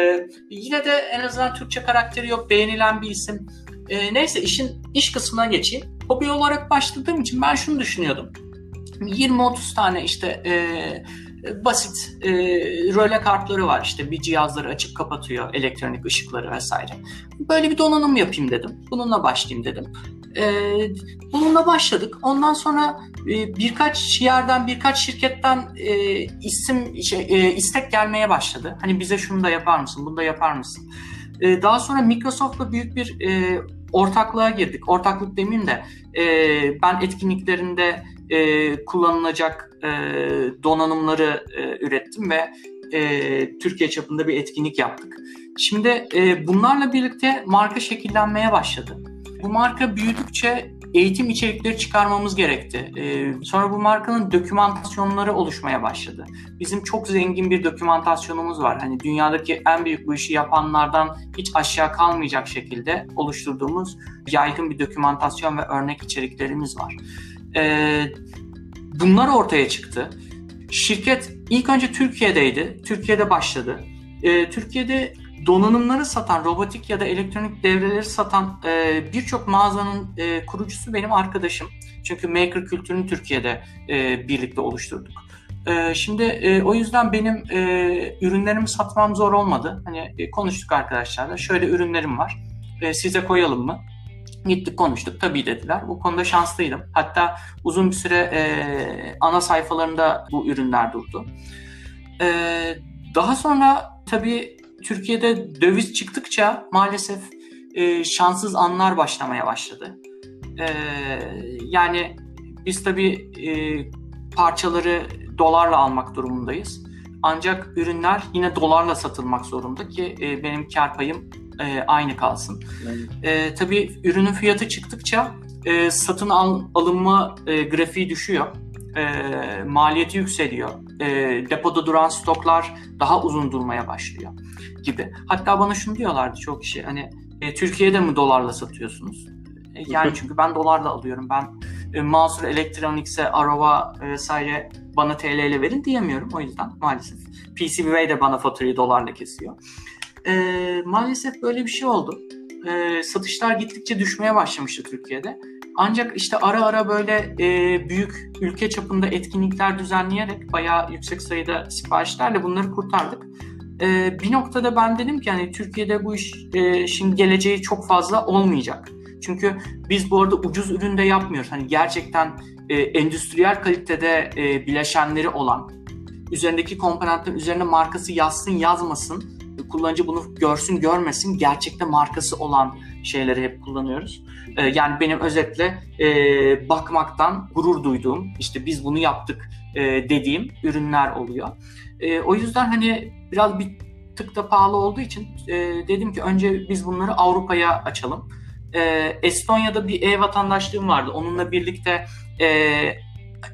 yine de en azından Türkçe karakteri yok. Beğenilen bir isim. E, neyse işin iş kısmına geçeyim. Hobi olarak başladığım için ben şunu düşünüyordum. 20-30 tane işte e, basit e, röle kartları var işte bir cihazları açıp kapatıyor elektronik ışıkları vesaire. Böyle bir donanım yapayım dedim. Bununla başlayayım dedim. E, bununla başladık. Ondan sonra e, birkaç yerden birkaç şirketten e, isim şey, e, istek gelmeye başladı. Hani bize şunu da yapar mısın, bunu da yapar mısın? E, daha sonra Microsoft'la büyük bir e, ortaklığa girdik. Ortaklık demeyeyim de e, ben etkinliklerinde e, kullanılacak e, donanımları e, ürettim ve e, Türkiye çapında bir etkinlik yaptık. Şimdi e, bunlarla birlikte marka şekillenmeye başladı. Bu marka büyüdükçe eğitim içerikleri çıkarmamız gerekti. E, sonra bu markanın dokümantasyonları oluşmaya başladı. Bizim çok zengin bir dokümantasyonumuz var. Hani dünyadaki en büyük bu işi yapanlardan hiç aşağı kalmayacak şekilde oluşturduğumuz yaygın bir dokümantasyon ve örnek içeriklerimiz var. E, bunlar ortaya çıktı. Şirket ilk önce Türkiye'deydi. Türkiye'de başladı. E, Türkiye'de donanımları satan, robotik ya da elektronik devreleri satan e, birçok mağazanın e, kurucusu benim arkadaşım. Çünkü maker kültürünü Türkiye'de e, birlikte oluşturduk. E, şimdi e, o yüzden benim e, ürünlerimi satmam zor olmadı. Hani e, konuştuk arkadaşlarla. Şöyle ürünlerim var. E, size koyalım mı? Gittik konuştuk tabii dediler. Bu konuda şanslıydım. Hatta uzun bir süre e, ana sayfalarında bu ürünler durdu. E, daha sonra tabii Türkiye'de döviz çıktıkça maalesef e, şanssız anlar başlamaya başladı. E, yani biz tabii e, parçaları dolarla almak durumundayız. Ancak ürünler yine dolarla satılmak zorunda ki e, benim kar payım e, aynı kalsın. E, tabii ürünün fiyatı çıktıkça e, satın al, alınma e, grafiği düşüyor. E, maliyeti yükseliyor. E, depoda duran stoklar daha uzun durmaya başlıyor gibi. Hatta bana şunu diyorlardı çok kişi hani e, Türkiye'de mi dolarla satıyorsunuz? E, yani çünkü ben dolarla alıyorum. Ben e, Mansur Electronics'e, Arova e, vesaire bana TL ile verin diyemiyorum o yüzden maalesef. PCBWay de bana faturayı dolarla kesiyor. E, maalesef böyle bir şey oldu. E, satışlar gittikçe düşmeye başlamıştı Türkiye'de. Ancak işte ara ara böyle e, büyük ülke çapında etkinlikler düzenleyerek bayağı yüksek sayıda siparişlerle bunları kurtardık. E, bir noktada ben dedim ki hani Türkiye'de bu iş e, şimdi geleceği çok fazla olmayacak. Çünkü biz bu arada ucuz üründe yapmıyoruz. Hani gerçekten e, endüstriyel kalitede e, bileşenleri olan, üzerindeki komponentlerin üzerine markası yazsın yazmasın, kullanıcı bunu görsün görmesin, gerçekte markası olan şeyleri hep kullanıyoruz. E, yani benim özetle e, bakmaktan gurur duyduğum, işte biz bunu yaptık e, dediğim ürünler oluyor. E, o yüzden hani biraz bir tık da pahalı olduğu için e, dedim ki önce biz bunları Avrupa'ya açalım e, Estonya'da bir e-vatandaşlığım vardı. Onunla birlikte e,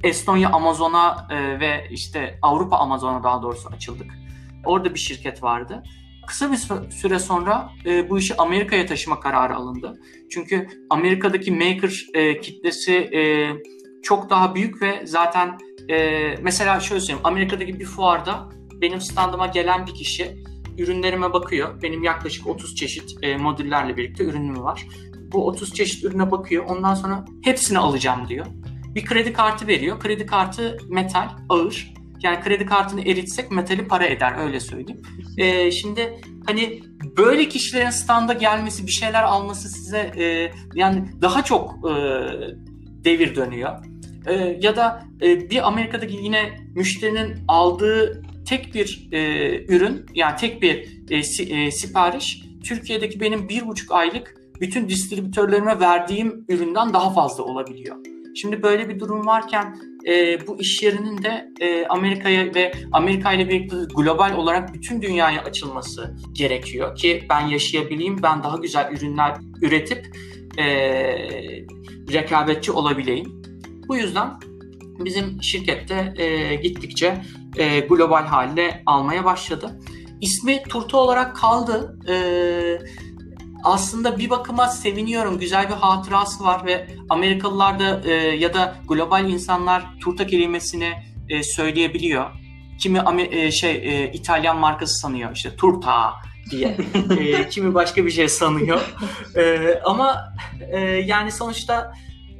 Estonya Amazon'a e, ve işte Avrupa Amazon'a daha doğrusu açıldık. Orada bir şirket vardı. Kısa bir süre sonra e, bu işi Amerika'ya taşıma kararı alındı. Çünkü Amerika'daki maker e, kitlesi e, çok daha büyük ve zaten e, mesela şöyle söyleyeyim Amerika'daki bir fuarda benim standıma gelen bir kişi ürünlerime bakıyor. Benim yaklaşık 30 çeşit e, modüllerle birlikte ürünüm var bu 30 çeşit ürüne bakıyor. Ondan sonra hepsini alacağım diyor. Bir kredi kartı veriyor. Kredi kartı metal, ağır. Yani kredi kartını eritsek metali para eder öyle söyleyeyim. Ee, şimdi hani böyle kişilerin standa gelmesi, bir şeyler alması size e, yani daha çok e, devir dönüyor. E, ya da e, bir Amerika'daki yine müşterinin aldığı tek bir e, ürün yani tek bir e, si, e, sipariş Türkiye'deki benim bir buçuk aylık bütün distribütörlerime verdiğim üründen daha fazla olabiliyor. Şimdi böyle bir durum varken e, bu iş yerinin de e, Amerika'ya ve Amerika ile birlikte global olarak bütün dünyaya açılması gerekiyor ki ben yaşayabileyim, ben daha güzel ürünler üretip e, rekabetçi olabileyim. Bu yüzden bizim şirkette e, gittikçe e, global haline almaya başladı. İsmi Turta olarak kaldı. E, aslında bir bakıma seviniyorum. Güzel bir hatırası var ve Amerikalılar da e, ya da global insanlar turta kelimesini e, söyleyebiliyor. Kimi e, şey e, İtalyan markası sanıyor işte turta diye. e, (laughs) kimi başka bir şey sanıyor. E, ama e, yani sonuçta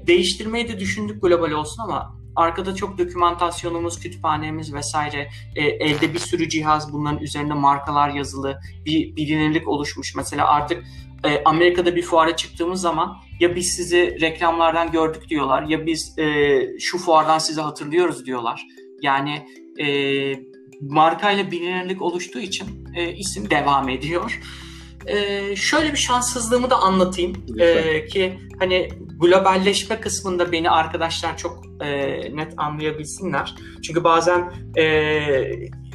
değiştirmeyi de düşündük global olsun ama arkada çok dokümantasyonumuz, kütüphanemiz vesaire, e, elde bir sürü cihaz, bunların üzerinde markalar yazılı, bir bilinirlik oluşmuş. Mesela artık e, Amerika'da bir fuara çıktığımız zaman ya biz sizi reklamlardan gördük diyorlar ya biz e, şu fuardan sizi hatırlıyoruz diyorlar. Yani e, markayla bilinirlik oluştuğu için e, isim devam ediyor. E, şöyle bir şanssızlığımı da anlatayım e, ki hani globalleşme kısmında beni arkadaşlar çok e, net anlayabilsinler. Çünkü bazen e,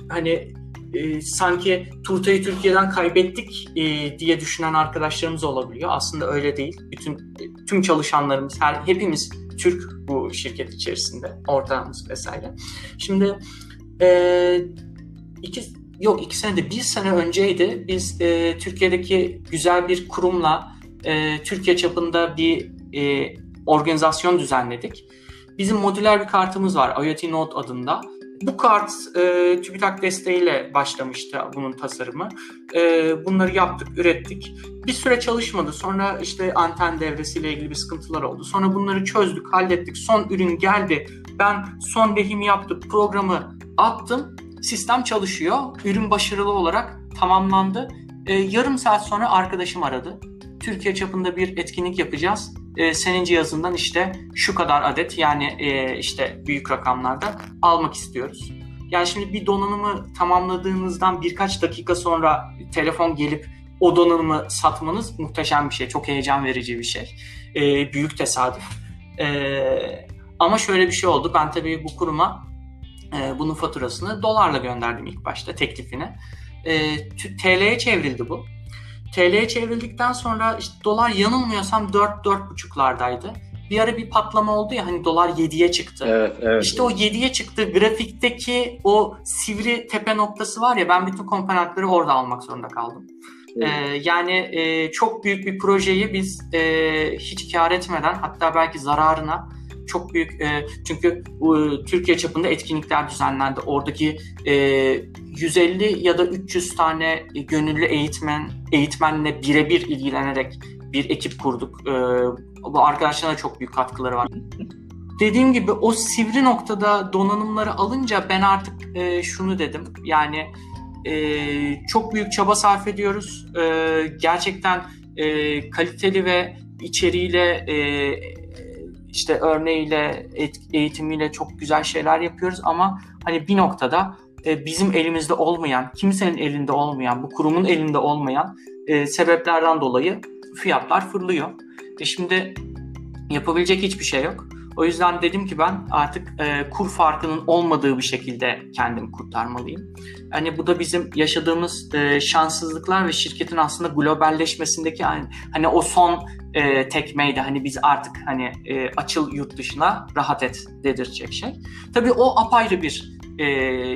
hani e, sanki turtayı Türkiye'den kaybettik e, diye düşünen arkadaşlarımız olabiliyor. Aslında öyle değil. Bütün tüm çalışanlarımız, her hepimiz Türk bu şirket içerisinde, ortağımız vesaire. Şimdi e, iki yok iki senede bir sene önceydi. Biz e, Türkiye'deki güzel bir kurumla e, Türkiye çapında bir e, organizasyon düzenledik. Bizim modüler bir kartımız var IoT Note adında bu kart e, TÜBİTAK desteğiyle başlamıştı bunun tasarımı. E, bunları yaptık, ürettik. Bir süre çalışmadı. Sonra işte anten devresiyle ilgili bir sıkıntılar oldu. Sonra bunları çözdük, hallettik. Son ürün geldi. Ben son lehim yaptım, programı attım. Sistem çalışıyor. Ürün başarılı olarak tamamlandı. E, yarım saat sonra arkadaşım aradı. Türkiye çapında bir etkinlik yapacağız e, senin cihazından işte şu kadar adet yani e, işte büyük rakamlarda almak istiyoruz. Yani şimdi bir donanımı tamamladığınızdan birkaç dakika sonra telefon gelip o donanımı satmanız muhteşem bir şey. Çok heyecan verici bir şey. E, büyük tesadüf. E, ama şöyle bir şey oldu. Ben tabii bu kuruma e, bunun faturasını dolarla gönderdim ilk başta teklifini. E, TL'ye çevrildi bu. TL'ye çevrildikten sonra işte dolar yanılmıyorsam 4-4,5'lardaydı. bir ara bir patlama oldu ya hani dolar 7'ye çıktı.
Evet, evet.
İşte o 7'ye çıktı grafikteki o sivri tepe noktası var ya ben bütün komponentleri orada almak zorunda kaldım.
Evet.
Ee, yani e, çok büyük bir projeyi biz e, hiç kar etmeden hatta belki zararına çok büyük e, çünkü e, Türkiye çapında etkinlikler düzenlendi. Oradaki e, 150 ya da 300 tane gönüllü eğitmen eğitmenle birebir ilgilenerek bir ekip kurduk. E, bu arkadaşlarına çok büyük katkıları var. (laughs) Dediğim gibi o sivri noktada donanımları alınca ben artık e, şunu dedim. Yani e, çok büyük çaba sarf ediyoruz. E, gerçekten e, kaliteli ve içeriğiyle e, işte örneğiyle eğitimiyle çok güzel şeyler yapıyoruz ama hani bir noktada e, bizim elimizde olmayan, kimsenin elinde olmayan, bu kurumun elinde olmayan e, sebeplerden dolayı fiyatlar fırlıyor. E şimdi yapabilecek hiçbir şey yok. O yüzden dedim ki ben artık e, kur farkının olmadığı bir şekilde kendimi kurtarmalıyım. Hani bu da bizim yaşadığımız e, şanssızlıklar ve şirketin aslında globalleşmesindeki hani, hani o son e, tekmeydi. Hani biz artık hani e, açıl yurt dışına rahat et dedirtecek şey. Tabii o apayrı bir e,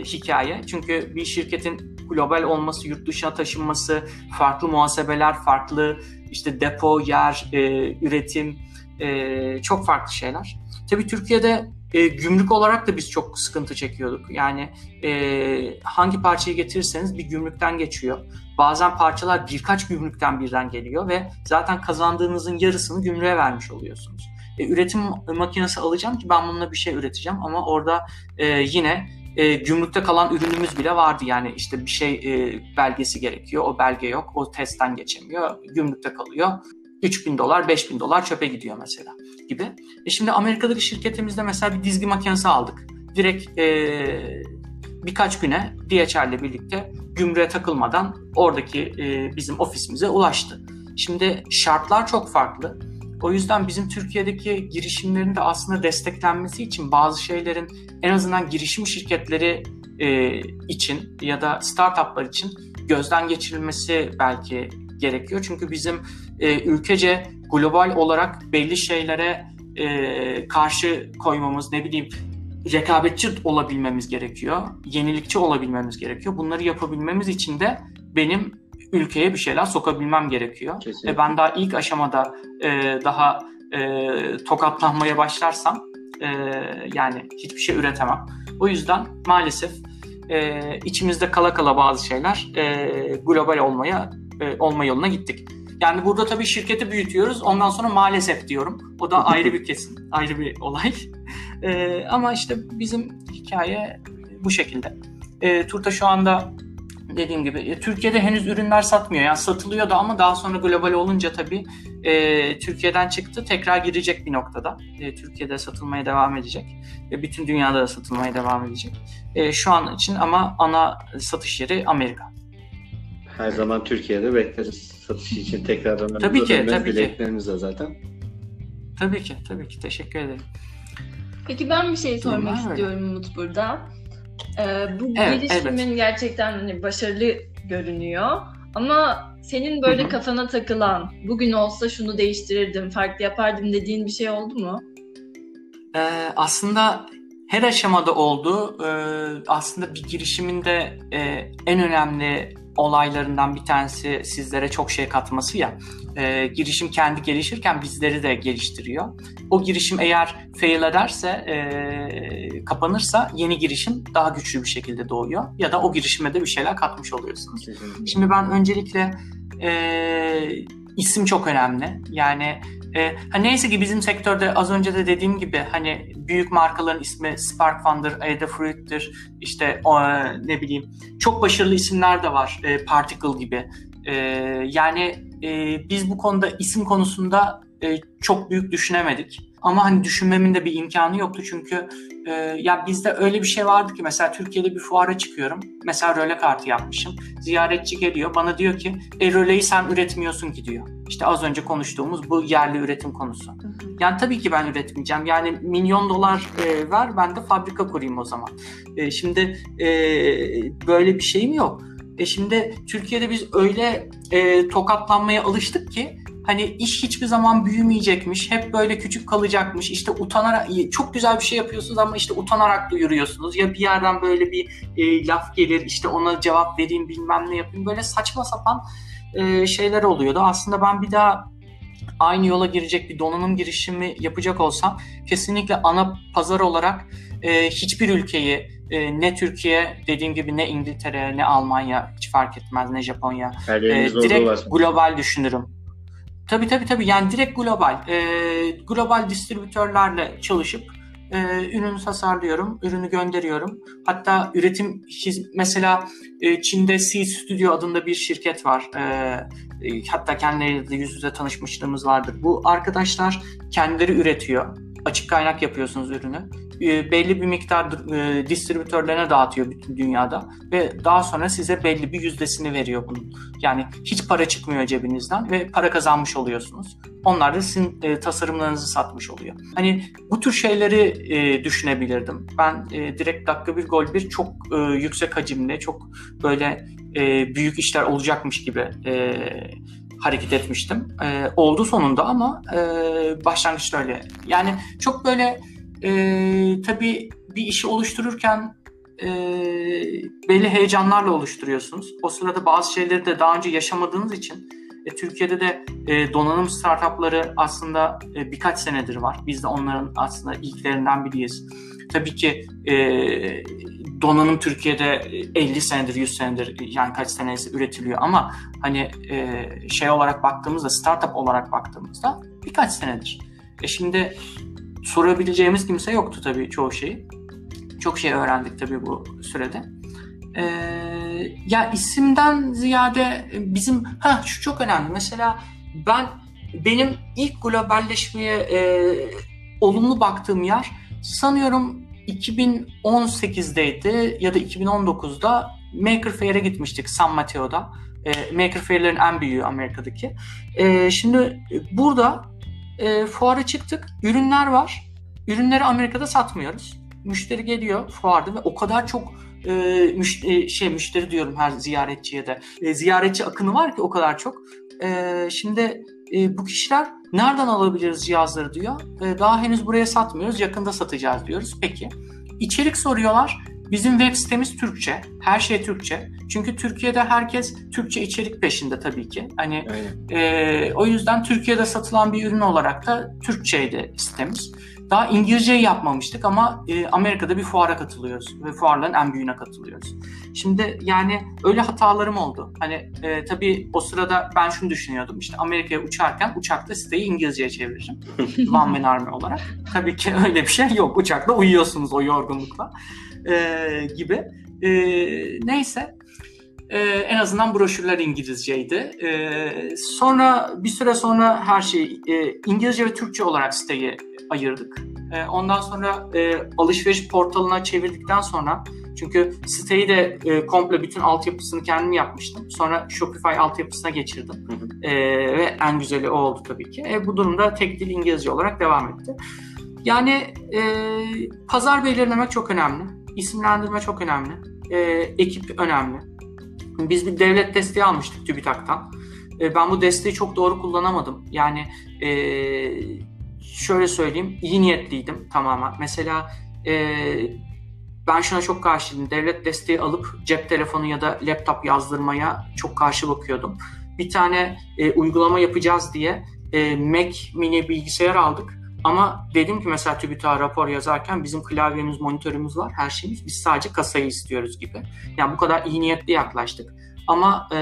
hikaye. Çünkü bir şirketin global olması, yurt dışına taşınması, farklı muhasebeler, farklı işte depo, yer, e, üretim, e, çok farklı şeyler. Tabii Türkiye'de e, gümrük olarak da biz çok sıkıntı çekiyorduk. Yani e, hangi parçayı getirirseniz bir gümrükten geçiyor. Bazen parçalar birkaç gümrükten birden geliyor ve zaten kazandığınızın yarısını gümrüğe vermiş oluyorsunuz. E, üretim makinesi alacağım ki ben bununla bir şey üreteceğim ama orada e, yine e, gümrükte kalan ürünümüz bile vardı. Yani işte bir şey e, belgesi gerekiyor. O belge yok. O testten geçemiyor. Gümrükte kalıyor. 3000 dolar, 5000 dolar çöpe gidiyor mesela gibi. E şimdi Amerika'daki şirketimizde mesela bir dizgi makinesi aldık. Direkt e, birkaç güne DHL ile birlikte gümrüğe takılmadan oradaki e, bizim ofisimize ulaştı. Şimdi şartlar çok farklı. O yüzden bizim Türkiye'deki girişimlerin de aslında desteklenmesi için bazı şeylerin en azından girişim şirketleri e, için ya da startuplar için gözden geçirilmesi belki gerekiyor. Çünkü bizim e, ülkece global olarak belli şeylere e, karşı koymamız, ne bileyim rekabetçi olabilmemiz gerekiyor, yenilikçi olabilmemiz gerekiyor. Bunları yapabilmemiz için de benim ülkeye bir şeyler sokabilmem gerekiyor.
Kesinlikle.
Ben daha ilk aşamada e, daha e, tokatlanmaya başlarsam e, yani hiçbir şey üretemem. O yüzden maalesef e, içimizde kala kala bazı şeyler e, global olmaya e, olma yoluna gittik. Yani burada tabii şirketi büyütüyoruz. Ondan sonra maalesef diyorum. O da (laughs) ayrı bir kesim, ayrı bir olay. E, ama işte bizim hikaye bu şekilde. E, Turta şu anda dediğim gibi e, Türkiye'de henüz ürünler satmıyor. Yani satılıyordu ama daha sonra global olunca tabii e, Türkiye'den çıktı. Tekrar girecek bir noktada. E, Türkiye'de satılmaya devam edecek. E, bütün dünyada da satılmaya devam edecek. E, şu an için ama ana satış yeri Amerika.
Her zaman Türkiye'de bekleriz satış için tekrardan.
Tabii ki, tabii ki.
dileklerimiz de zaten.
Tabii ki, tabii ki. Teşekkür ederim.
Peki ben bir şey sormak
öyle.
istiyorum Umut burada. Ee, bu
Evet,
girişimin
evet.
gerçekten hani başarılı görünüyor. Ama senin böyle
Hı hı.
kafana takılan, bugün olsa şunu değiştirirdim, farklı yapardım dediğin bir şey oldu mu?
Ee, aslında her aşamada oldu. Ee, aslında bir girişimin de e, en önemli olaylarından bir tanesi sizlere çok şey katması ya. Ee, girişim kendi gelişirken bizleri de geliştiriyor. O girişim eğer fail ederse, e, kapanırsa yeni girişim daha güçlü bir şekilde doğuyor. Ya da o girişime de bir şeyler katmış oluyorsunuz. Şimdi ben öncelikle e, isim çok önemli. Yani e, ha neyse ki bizim sektörde az önce de dediğim gibi hani büyük markaların ismi Spark Fun'dır, Adafruit'tir, işte o, ne bileyim çok başarılı isimler de var. E, Particle gibi. E, yani e, biz bu konuda isim konusunda e, çok büyük düşünemedik. Ama hani düşünmemin de bir imkanı yoktu çünkü e, ya bizde öyle bir şey vardı ki mesela Türkiye'de bir fuara çıkıyorum. Mesela röle kartı yapmışım. Ziyaretçi geliyor bana diyor ki e röleyi sen üretmiyorsun ki diyor. İşte az önce konuştuğumuz bu yerli üretim konusu. Yani tabii ki ben üretmeyeceğim. Yani milyon dolar e, ver ben de fabrika kurayım o zaman. E, şimdi e, böyle bir şeyim yok. E şimdi Türkiye'de biz öyle e, tokatlanmaya alıştık ki Hani iş hiçbir zaman büyümeyecekmiş. Hep böyle küçük kalacakmış. İşte utanarak çok güzel bir şey yapıyorsunuz ama işte utanarak duyuruyorsunuz. Ya bir yerden böyle bir e, laf gelir işte ona cevap vereyim bilmem ne yapayım. Böyle saçma sapan e, şeyler oluyordu. Aslında ben bir daha aynı yola girecek bir donanım girişimi yapacak olsam kesinlikle ana pazar olarak e, hiçbir ülkeyi e, ne Türkiye dediğim gibi ne İngiltere ne Almanya hiç fark etmez ne Japonya e, direkt global düşünürüm. Tabii tabii tabii yani direkt global e, global distribütörlerle çalışıp e, ürünü tasarlıyorum, ürünü gönderiyorum. Hatta üretim mesela e, Çin'de C Studio adında bir şirket var. E, e, hatta kendileriyle yüz yüze tanışmışlığımız vardır. Bu arkadaşlar kendileri üretiyor. Açık kaynak yapıyorsunuz ürünü e, belli bir miktar e, distribütörlerine dağıtıyor bütün dünyada ve daha sonra size belli bir yüzdesini veriyor bunun. Yani hiç para çıkmıyor cebinizden ve para kazanmış oluyorsunuz. Onlar da sizin e, tasarımlarınızı satmış oluyor. Hani bu tür şeyleri düşünebilirdim. Ben direkt dakika bir gol bir çok yüksek hacimli, çok böyle büyük işler olacakmış gibi hareket etmiştim. Oldu sonunda ama e, başlangıçta öyle. Yani çok böyle e, tabii bir işi oluştururken e, belli heyecanlarla oluşturuyorsunuz. O sırada bazı şeyleri de daha önce yaşamadığınız için e, Türkiye'de de e, donanım startupları aslında e, birkaç senedir var. Biz de onların aslında ilklerinden biriyiz. Tabii ki e, donanım Türkiye'de 50 senedir, 100 senedir yani kaç senesi üretiliyor ama hani e, şey olarak baktığımızda, startup olarak baktığımızda birkaç senedir. E şimdi sorabileceğimiz kimse yoktu tabii çoğu şeyi. Çok şey öğrendik tabii bu sürede. Ee, ya isimden ziyade bizim ha şu çok önemli. Mesela ben benim ilk globalleşmeye e, olumlu baktığım yer sanıyorum 2018'deydi ya da 2019'da Maker Fair'e gitmiştik San Mateo'da. E, Maker Fair'lerin en büyüğü Amerika'daki. E, şimdi burada e, fuara çıktık. Ürünler var. Ürünleri Amerika'da satmıyoruz. Müşteri geliyor fuarda ve o kadar çok e, müşteri, şey müşteri diyorum her ziyaretçiye de. E, ziyaretçi akını var ki o kadar çok. E, şimdi e, bu kişiler nereden alabiliriz cihazları diyor. E, daha henüz buraya satmıyoruz. Yakında satacağız diyoruz. Peki. İçerik soruyorlar. Bizim web sitemiz Türkçe. Her şey Türkçe. Çünkü Türkiye'de herkes Türkçe içerik peşinde tabii ki. Hani e, o yüzden Türkiye'de satılan bir ürün olarak da Türkçeydi sitemiz. Daha İngilizceyi yapmamıştık ama e, Amerika'da bir fuara katılıyoruz ve fuarların en büyüğüne katılıyoruz. Şimdi yani öyle hatalarım oldu. Hani e, tabii o sırada ben şunu düşünüyordum. İşte Amerika'ya uçarken uçakta siteyi İngilizceye çeviririm. (laughs) One Man Army olarak. Tabii ki öyle bir şey yok. Uçakta uyuyorsunuz o yorgunlukla e, gibi. E, neyse e, en azından broşürler İngilizceydi. E, sonra bir süre sonra her şey e, İngilizce ve Türkçe olarak siteyi ayırdık. E, ondan sonra e, alışveriş portalına çevirdikten sonra çünkü siteyi de e, komple bütün altyapısını kendim yapmıştım. Sonra Shopify altyapısına geçirdim. E, ve en güzeli o oldu tabii ki. E, bu durumda tek dil İngilizce olarak devam etti. Yani e, pazar belirlemek çok önemli. İsimlendirme çok önemli. E, ekip önemli. Biz bir devlet desteği almıştık TÜBİTAK'tan. E, ben bu desteği çok doğru kullanamadım. Yani e, şöyle söyleyeyim, iyi niyetliydim tamamen. Mesela e, ben şuna çok karşıydım. Devlet desteği alıp cep telefonu ya da laptop yazdırmaya çok karşı bakıyordum. Bir tane e, uygulama yapacağız diye e, Mac mini bilgisayar aldık. Ama dedim ki mesela TÜBİTAK rapor yazarken bizim klavyemiz, monitörümüz var, her şeyimiz. Biz sadece kasayı istiyoruz gibi. Yani bu kadar iyi niyetli yaklaştık. Ama e,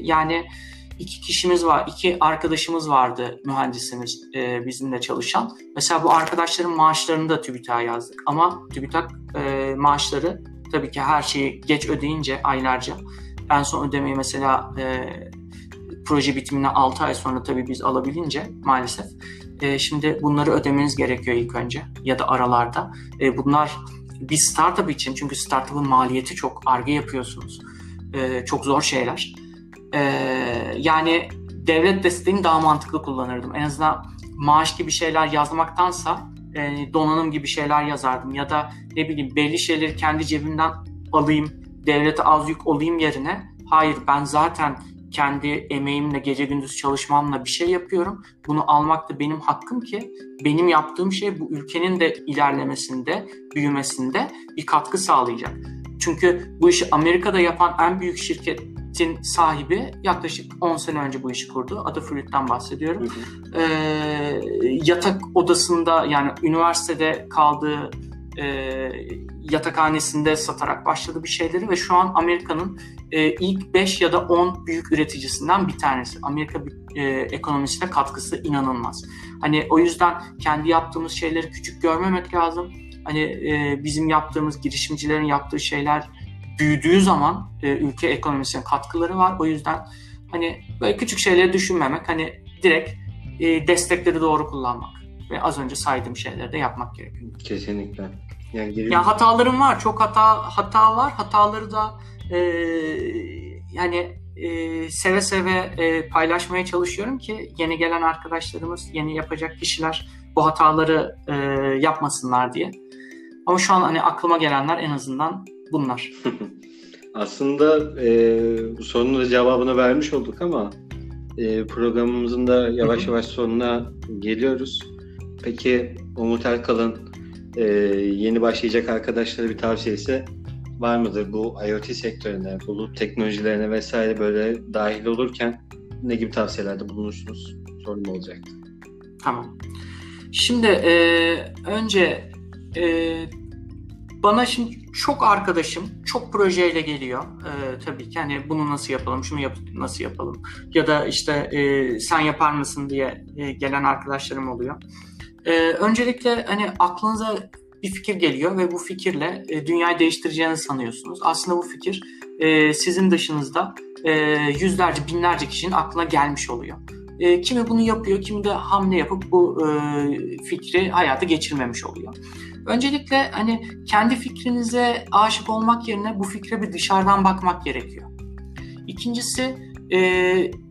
yani iki kişimiz var, iki arkadaşımız vardı mühendisimiz e, bizimle çalışan. Mesela bu arkadaşların maaşlarını da TÜBİTAK'a yazdık. Ama TÜBİTAK e, maaşları tabii ki her şeyi geç ödeyince aylarca en son ödemeyi mesela e, proje bitimine 6 ay sonra tabii biz alabilince maalesef e, şimdi bunları ödemeniz gerekiyor ilk önce ya da aralarda. E, bunlar bir startup için çünkü startup'ın maliyeti çok arge yapıyorsunuz. E, çok zor şeyler. E, yani devlet desteğini daha mantıklı kullanırdım. En azından maaş gibi şeyler yazmaktansa e, donanım gibi şeyler yazardım ya da ne bileyim belli şeyleri kendi cebimden alayım, devlete az yük olayım yerine hayır ben zaten kendi emeğimle, gece gündüz çalışmamla bir şey yapıyorum. Bunu almak da benim hakkım ki benim yaptığım şey bu ülkenin de ilerlemesinde, büyümesinde bir katkı sağlayacak. Çünkü bu işi Amerika'da yapan en büyük şirketin sahibi yaklaşık 10 sene önce bu işi kurdu. Adı Fruit'ten bahsediyorum. Ee, yatak odasında yani üniversitede kaldığı e, yatakhanesinde satarak başladı bir şeyleri ve şu an Amerika'nın e, ilk 5 ya da 10 büyük üreticisinden bir tanesi. Amerika e, ekonomisine katkısı inanılmaz. Hani o yüzden kendi yaptığımız şeyleri küçük görmemek lazım. Hani e, bizim yaptığımız girişimcilerin yaptığı şeyler büyüdüğü zaman e, ülke ekonomisine katkıları var. O yüzden hani böyle küçük şeyleri düşünmemek, hani direkt e, destekleri doğru kullanmak ve az önce saydığım şeyleri de yapmak gerekiyor.
Kesinlikle.
Yani, geri... yani hatalarım var, çok hata hata var. Hataları da e, yani e, seve seve e, paylaşmaya çalışıyorum ki yeni gelen arkadaşlarımız, yeni yapacak kişiler bu hataları e, yapmasınlar diye. Ama şu an hani aklıma gelenler en azından bunlar. (laughs)
Aslında e, bu sorunun da cevabını vermiş olduk ama e, programımızın da yavaş yavaş sonuna geliyoruz. Peki Umut Erkal'ın e, yeni başlayacak arkadaşlara bir tavsiyesi var mıdır? Bu IoT sektörüne, bulut teknolojilerine vesaire böyle dahil olurken ne gibi tavsiyelerde bulunursunuz? Sorum olacaktı.
Tamam. Şimdi e, önce e, bana şimdi çok arkadaşım çok projeyle geliyor. E, tabii ki hani bunu nasıl yapalım, şunu yap nasıl yapalım ya da işte e, sen yapar mısın diye e, gelen arkadaşlarım oluyor. E, öncelikle hani aklınıza bir fikir geliyor ve bu fikirle e, dünyayı değiştireceğini sanıyorsunuz. Aslında bu fikir e, sizin dışınızda e, yüzlerce, binlerce kişinin aklına gelmiş oluyor. E, kimi bunu yapıyor, kimi de hamle yapıp bu e, fikri hayata geçirmemiş oluyor. Öncelikle hani kendi fikrinize aşık olmak yerine bu fikre bir dışarıdan bakmak gerekiyor. İkincisi e,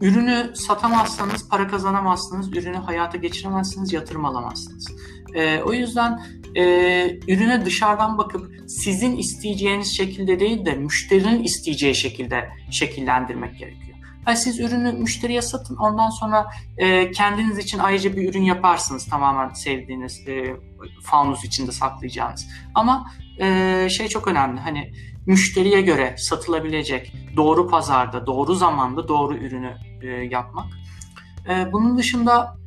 ürünü satamazsanız, para kazanamazsınız, ürünü hayata geçiremezsiniz, yatırım alamazsınız. E, o yüzden e, ürüne dışarıdan bakıp sizin isteyeceğiniz şekilde değil de müşterinin isteyeceği şekilde şekillendirmek gerekiyor. Yani siz ürünü müşteriye satın ondan sonra e, kendiniz için ayrıca bir ürün yaparsınız tamamen sevdiğiniz e, fanus içinde saklayacağınız. Ama e, şey çok önemli hani müşteriye göre satılabilecek doğru pazarda doğru zamanda doğru ürünü e, yapmak. E, bunun dışında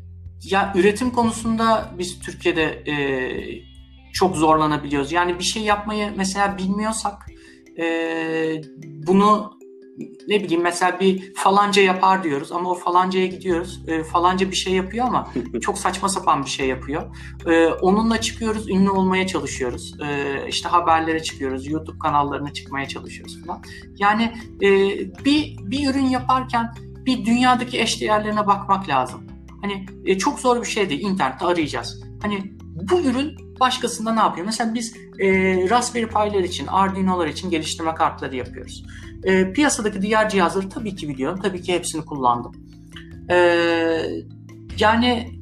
ya üretim konusunda biz Türkiye'de e, çok zorlanabiliyoruz. Yani bir şey yapmayı mesela bilmiyorsak e, bunu ne bileyim mesela bir falanca yapar diyoruz ama o falancaya gidiyoruz. E, falanca bir şey yapıyor ama (laughs) çok saçma sapan bir şey yapıyor. E, onunla çıkıyoruz, ünlü olmaya çalışıyoruz. E, işte haberlere çıkıyoruz, YouTube kanallarına çıkmaya çalışıyoruz falan. Yani e, bir bir ürün yaparken bir dünyadaki eşdeğerlerine bakmak lazım. Hani e, çok zor bir şey değil. İnternette arayacağız. Hani bu ürün başkasında ne yapıyor? Mesela biz e, Raspberry Pi'ler için, Arduino'lar için geliştirme kartları yapıyoruz. E, piyasadaki diğer cihazları tabii ki biliyorum. Tabii ki hepsini kullandım. E, yani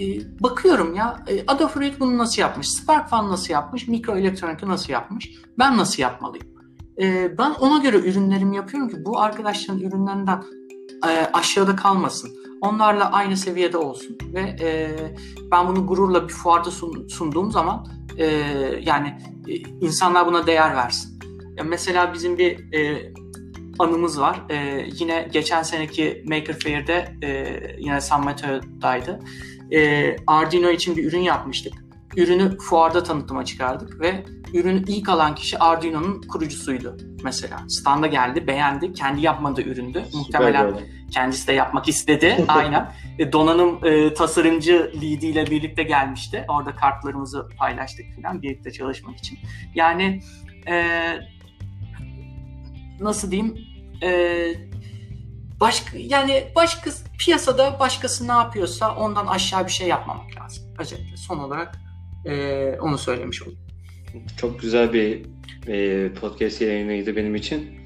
e, bakıyorum ya e, Adafruit bunu nasıl yapmış? SparkFun nasıl yapmış? Mikroelektronika nasıl yapmış? Ben nasıl yapmalıyım? E, ben ona göre ürünlerimi yapıyorum ki bu arkadaşların ürünlerinden e, aşağıda kalmasın. Onlarla aynı seviyede olsun ve e, ben bunu gururla bir fuarda sun, sunduğum zaman e, yani e, insanlar buna değer versin. Ya mesela bizim bir e, anımız var. E, yine geçen seneki Maker Fair'de e, yine San Mateo'daydı. E, Arduino için bir ürün yapmıştık. Ürünü fuarda tanıtıma çıkardık ve ürünü ilk alan kişi Arduino'nun kurucusuydu mesela. Standa geldi, beğendi. Kendi yapmadığı üründü. Muhtemelen kendisi de yapmak istedi. (laughs) Aynen. E, donanım e, tasarımcı lidiyle birlikte gelmişti. Orada kartlarımızı paylaştık falan birlikte çalışmak için. Yani e, nasıl diyeyim e, başka yani başka piyasada başkası ne yapıyorsa ondan aşağı bir şey yapmamak lazım. Özellikle son olarak e, onu söylemiş oldum.
Çok güzel bir e, podcast yayınıydı benim için.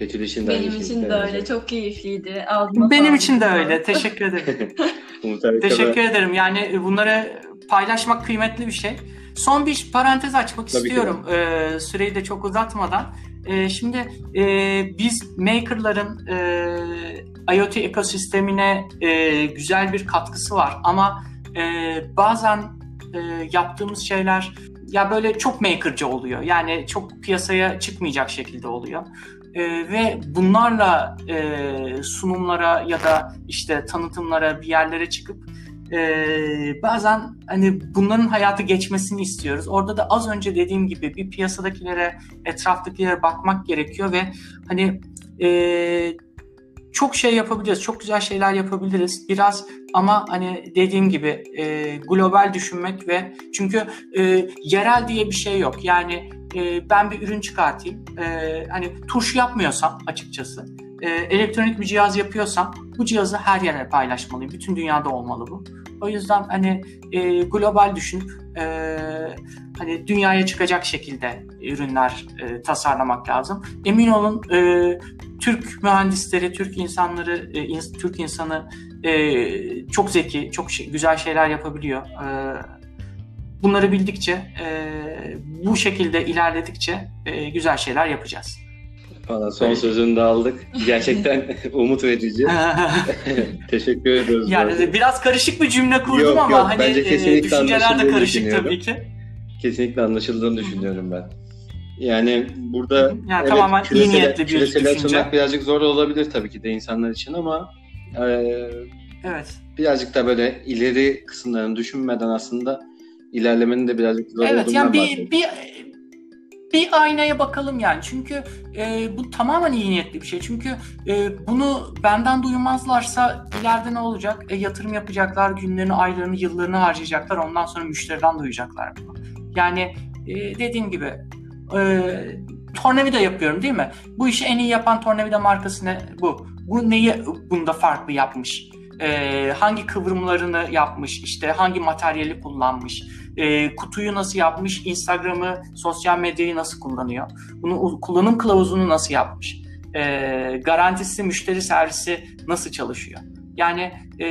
Betül için de Benim için de öyle. Çok keyifliydi. Ağzına
benim için de öyle. Teşekkür ederim. (laughs) Teşekkür ederim. Yani bunları paylaşmak kıymetli bir şey. Son bir parantez açmak Tabii istiyorum. Ee, süreyi de çok uzatmadan. E, şimdi e, biz makerların e, IoT ekosistemine e, güzel bir katkısı var ama e, bazen e, yaptığımız şeyler ya böyle çok makerci oluyor. Yani çok piyasaya çıkmayacak şekilde oluyor. E, ve bunlarla e, sunumlara ya da işte tanıtımlara bir yerlere çıkıp e, bazen hani bunların hayatı geçmesini istiyoruz. Orada da az önce dediğim gibi bir piyasadakilere, etraftakilere bakmak gerekiyor ve hani e, çok şey yapabiliriz, çok güzel şeyler yapabiliriz. Biraz ama hani dediğim gibi e, global düşünmek ve çünkü e, yerel diye bir şey yok. Yani e, ben bir ürün çıkartayım, e, hani turşu yapmıyorsam açıkçası, e, elektronik bir cihaz yapıyorsam bu cihazı her yere paylaşmalıyım. Bütün dünyada olmalı bu. O yüzden hani e, global düşünüp e, hani dünyaya çıkacak şekilde ürünler e, tasarlamak lazım. Emin olun e, Türk mühendisleri, Türk insanları, e, in, Türk insanı e, çok zeki, çok şey, güzel şeyler yapabiliyor. E, bunları bildikçe, e, bu şekilde ilerledikçe e, güzel şeyler yapacağız.
Valla son sözünü de aldık. Gerçekten (laughs) umut verici. (laughs) (laughs) Teşekkür ediyoruz.
Yani zaten. biraz karışık bir cümle kurdum
yok,
ama
yok,
hani
bence kesinlikle
düşünceler de karışık tabii ki.
Kesinlikle anlaşıldığını düşünüyorum ben. Yani burada
yani evet, tamamen iyi niyetli bir
küresel açılmak birazcık zor olabilir tabii ki de insanlar için ama e,
evet.
birazcık da böyle ileri kısımlarını düşünmeden aslında ilerlemenin de birazcık zor
evet,
olduğundan
yani bir,
bahsediyor.
bir bir aynaya bakalım yani. Çünkü e, bu tamamen iyi niyetli bir şey. Çünkü e, bunu benden duymazlarsa ileride ne olacak? E, yatırım yapacaklar, günlerini, aylarını, yıllarını harcayacaklar. Ondan sonra müşteriden duyacaklar bunu. Yani e, dediğim gibi e, tornavida yapıyorum değil mi? Bu işi en iyi yapan tornavida markası ne? Bu. Bu neyi bunda farklı yapmış? E, hangi kıvrımlarını yapmış? İşte hangi materyali kullanmış? e, kutuyu nasıl yapmış, Instagram'ı, sosyal medyayı nasıl kullanıyor, bunu kullanım kılavuzunu nasıl yapmış, e, garantisi, müşteri servisi nasıl çalışıyor. Yani e,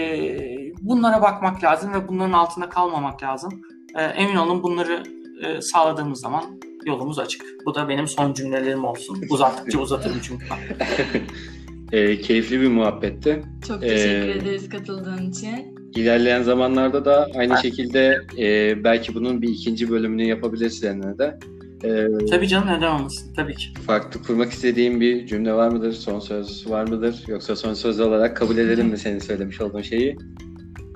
bunlara bakmak lazım ve bunların altında kalmamak lazım. E, emin olun bunları e, sağladığımız zaman yolumuz açık. Bu da benim son cümlelerim olsun. Uzattıkça uzatırım çünkü. (laughs)
e, keyifli bir muhabbetti.
Çok teşekkür ee, ederiz katıldığın için.
İlerleyen zamanlarda da aynı şekilde e, belki bunun bir ikinci bölümünü yapabiliriz seninle de.
E, Tabii canım neden olmasın tabii ki.
Farklı kurmak istediğin bir cümle var mıdır? Son söz var mıdır? Yoksa son söz olarak kabul edelim mi senin söylemiş olduğun şeyi?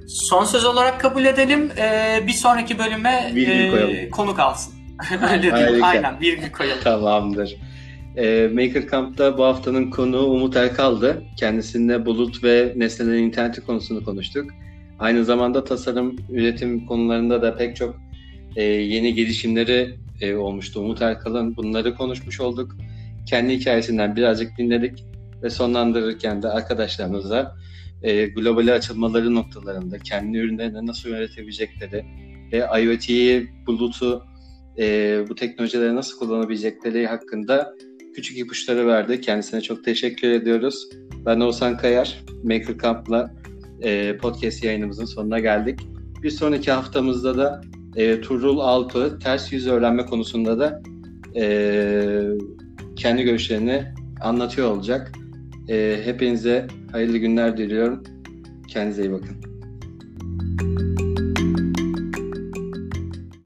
Son söz olarak kabul edelim. Ee, bir sonraki bölüme e, konuk alsın. (laughs) Öyle. Aynen bir gün koyalım.
Tamamdır. E, Maker Camp'ta bu haftanın konuğu Umut Erkal'dı. Kendisinde bulut ve nesnelerin interneti konusunu konuştuk. Aynı zamanda tasarım, üretim konularında da pek çok e, yeni gelişimleri e, olmuştu Umut Erkal'ın. Bunları konuşmuş olduk. Kendi hikayesinden birazcık dinledik ve sonlandırırken de arkadaşlarımıza e, globale açılmaları noktalarında kendi ürünlerini nasıl üretebilecekleri ve IoT'yi, bulutu, e, bu teknolojileri nasıl kullanabilecekleri hakkında küçük ipuçları verdi. Kendisine çok teşekkür ediyoruz. Ben Oğuzhan Kayar, Maker Camp'la e, podcast yayınımızın sonuna geldik. Bir sonraki haftamızda da e, Turul Alp'ı ters yüz öğrenme konusunda da e, kendi görüşlerini anlatıyor olacak. E, hepinize hayırlı günler diliyorum. Kendinize iyi bakın.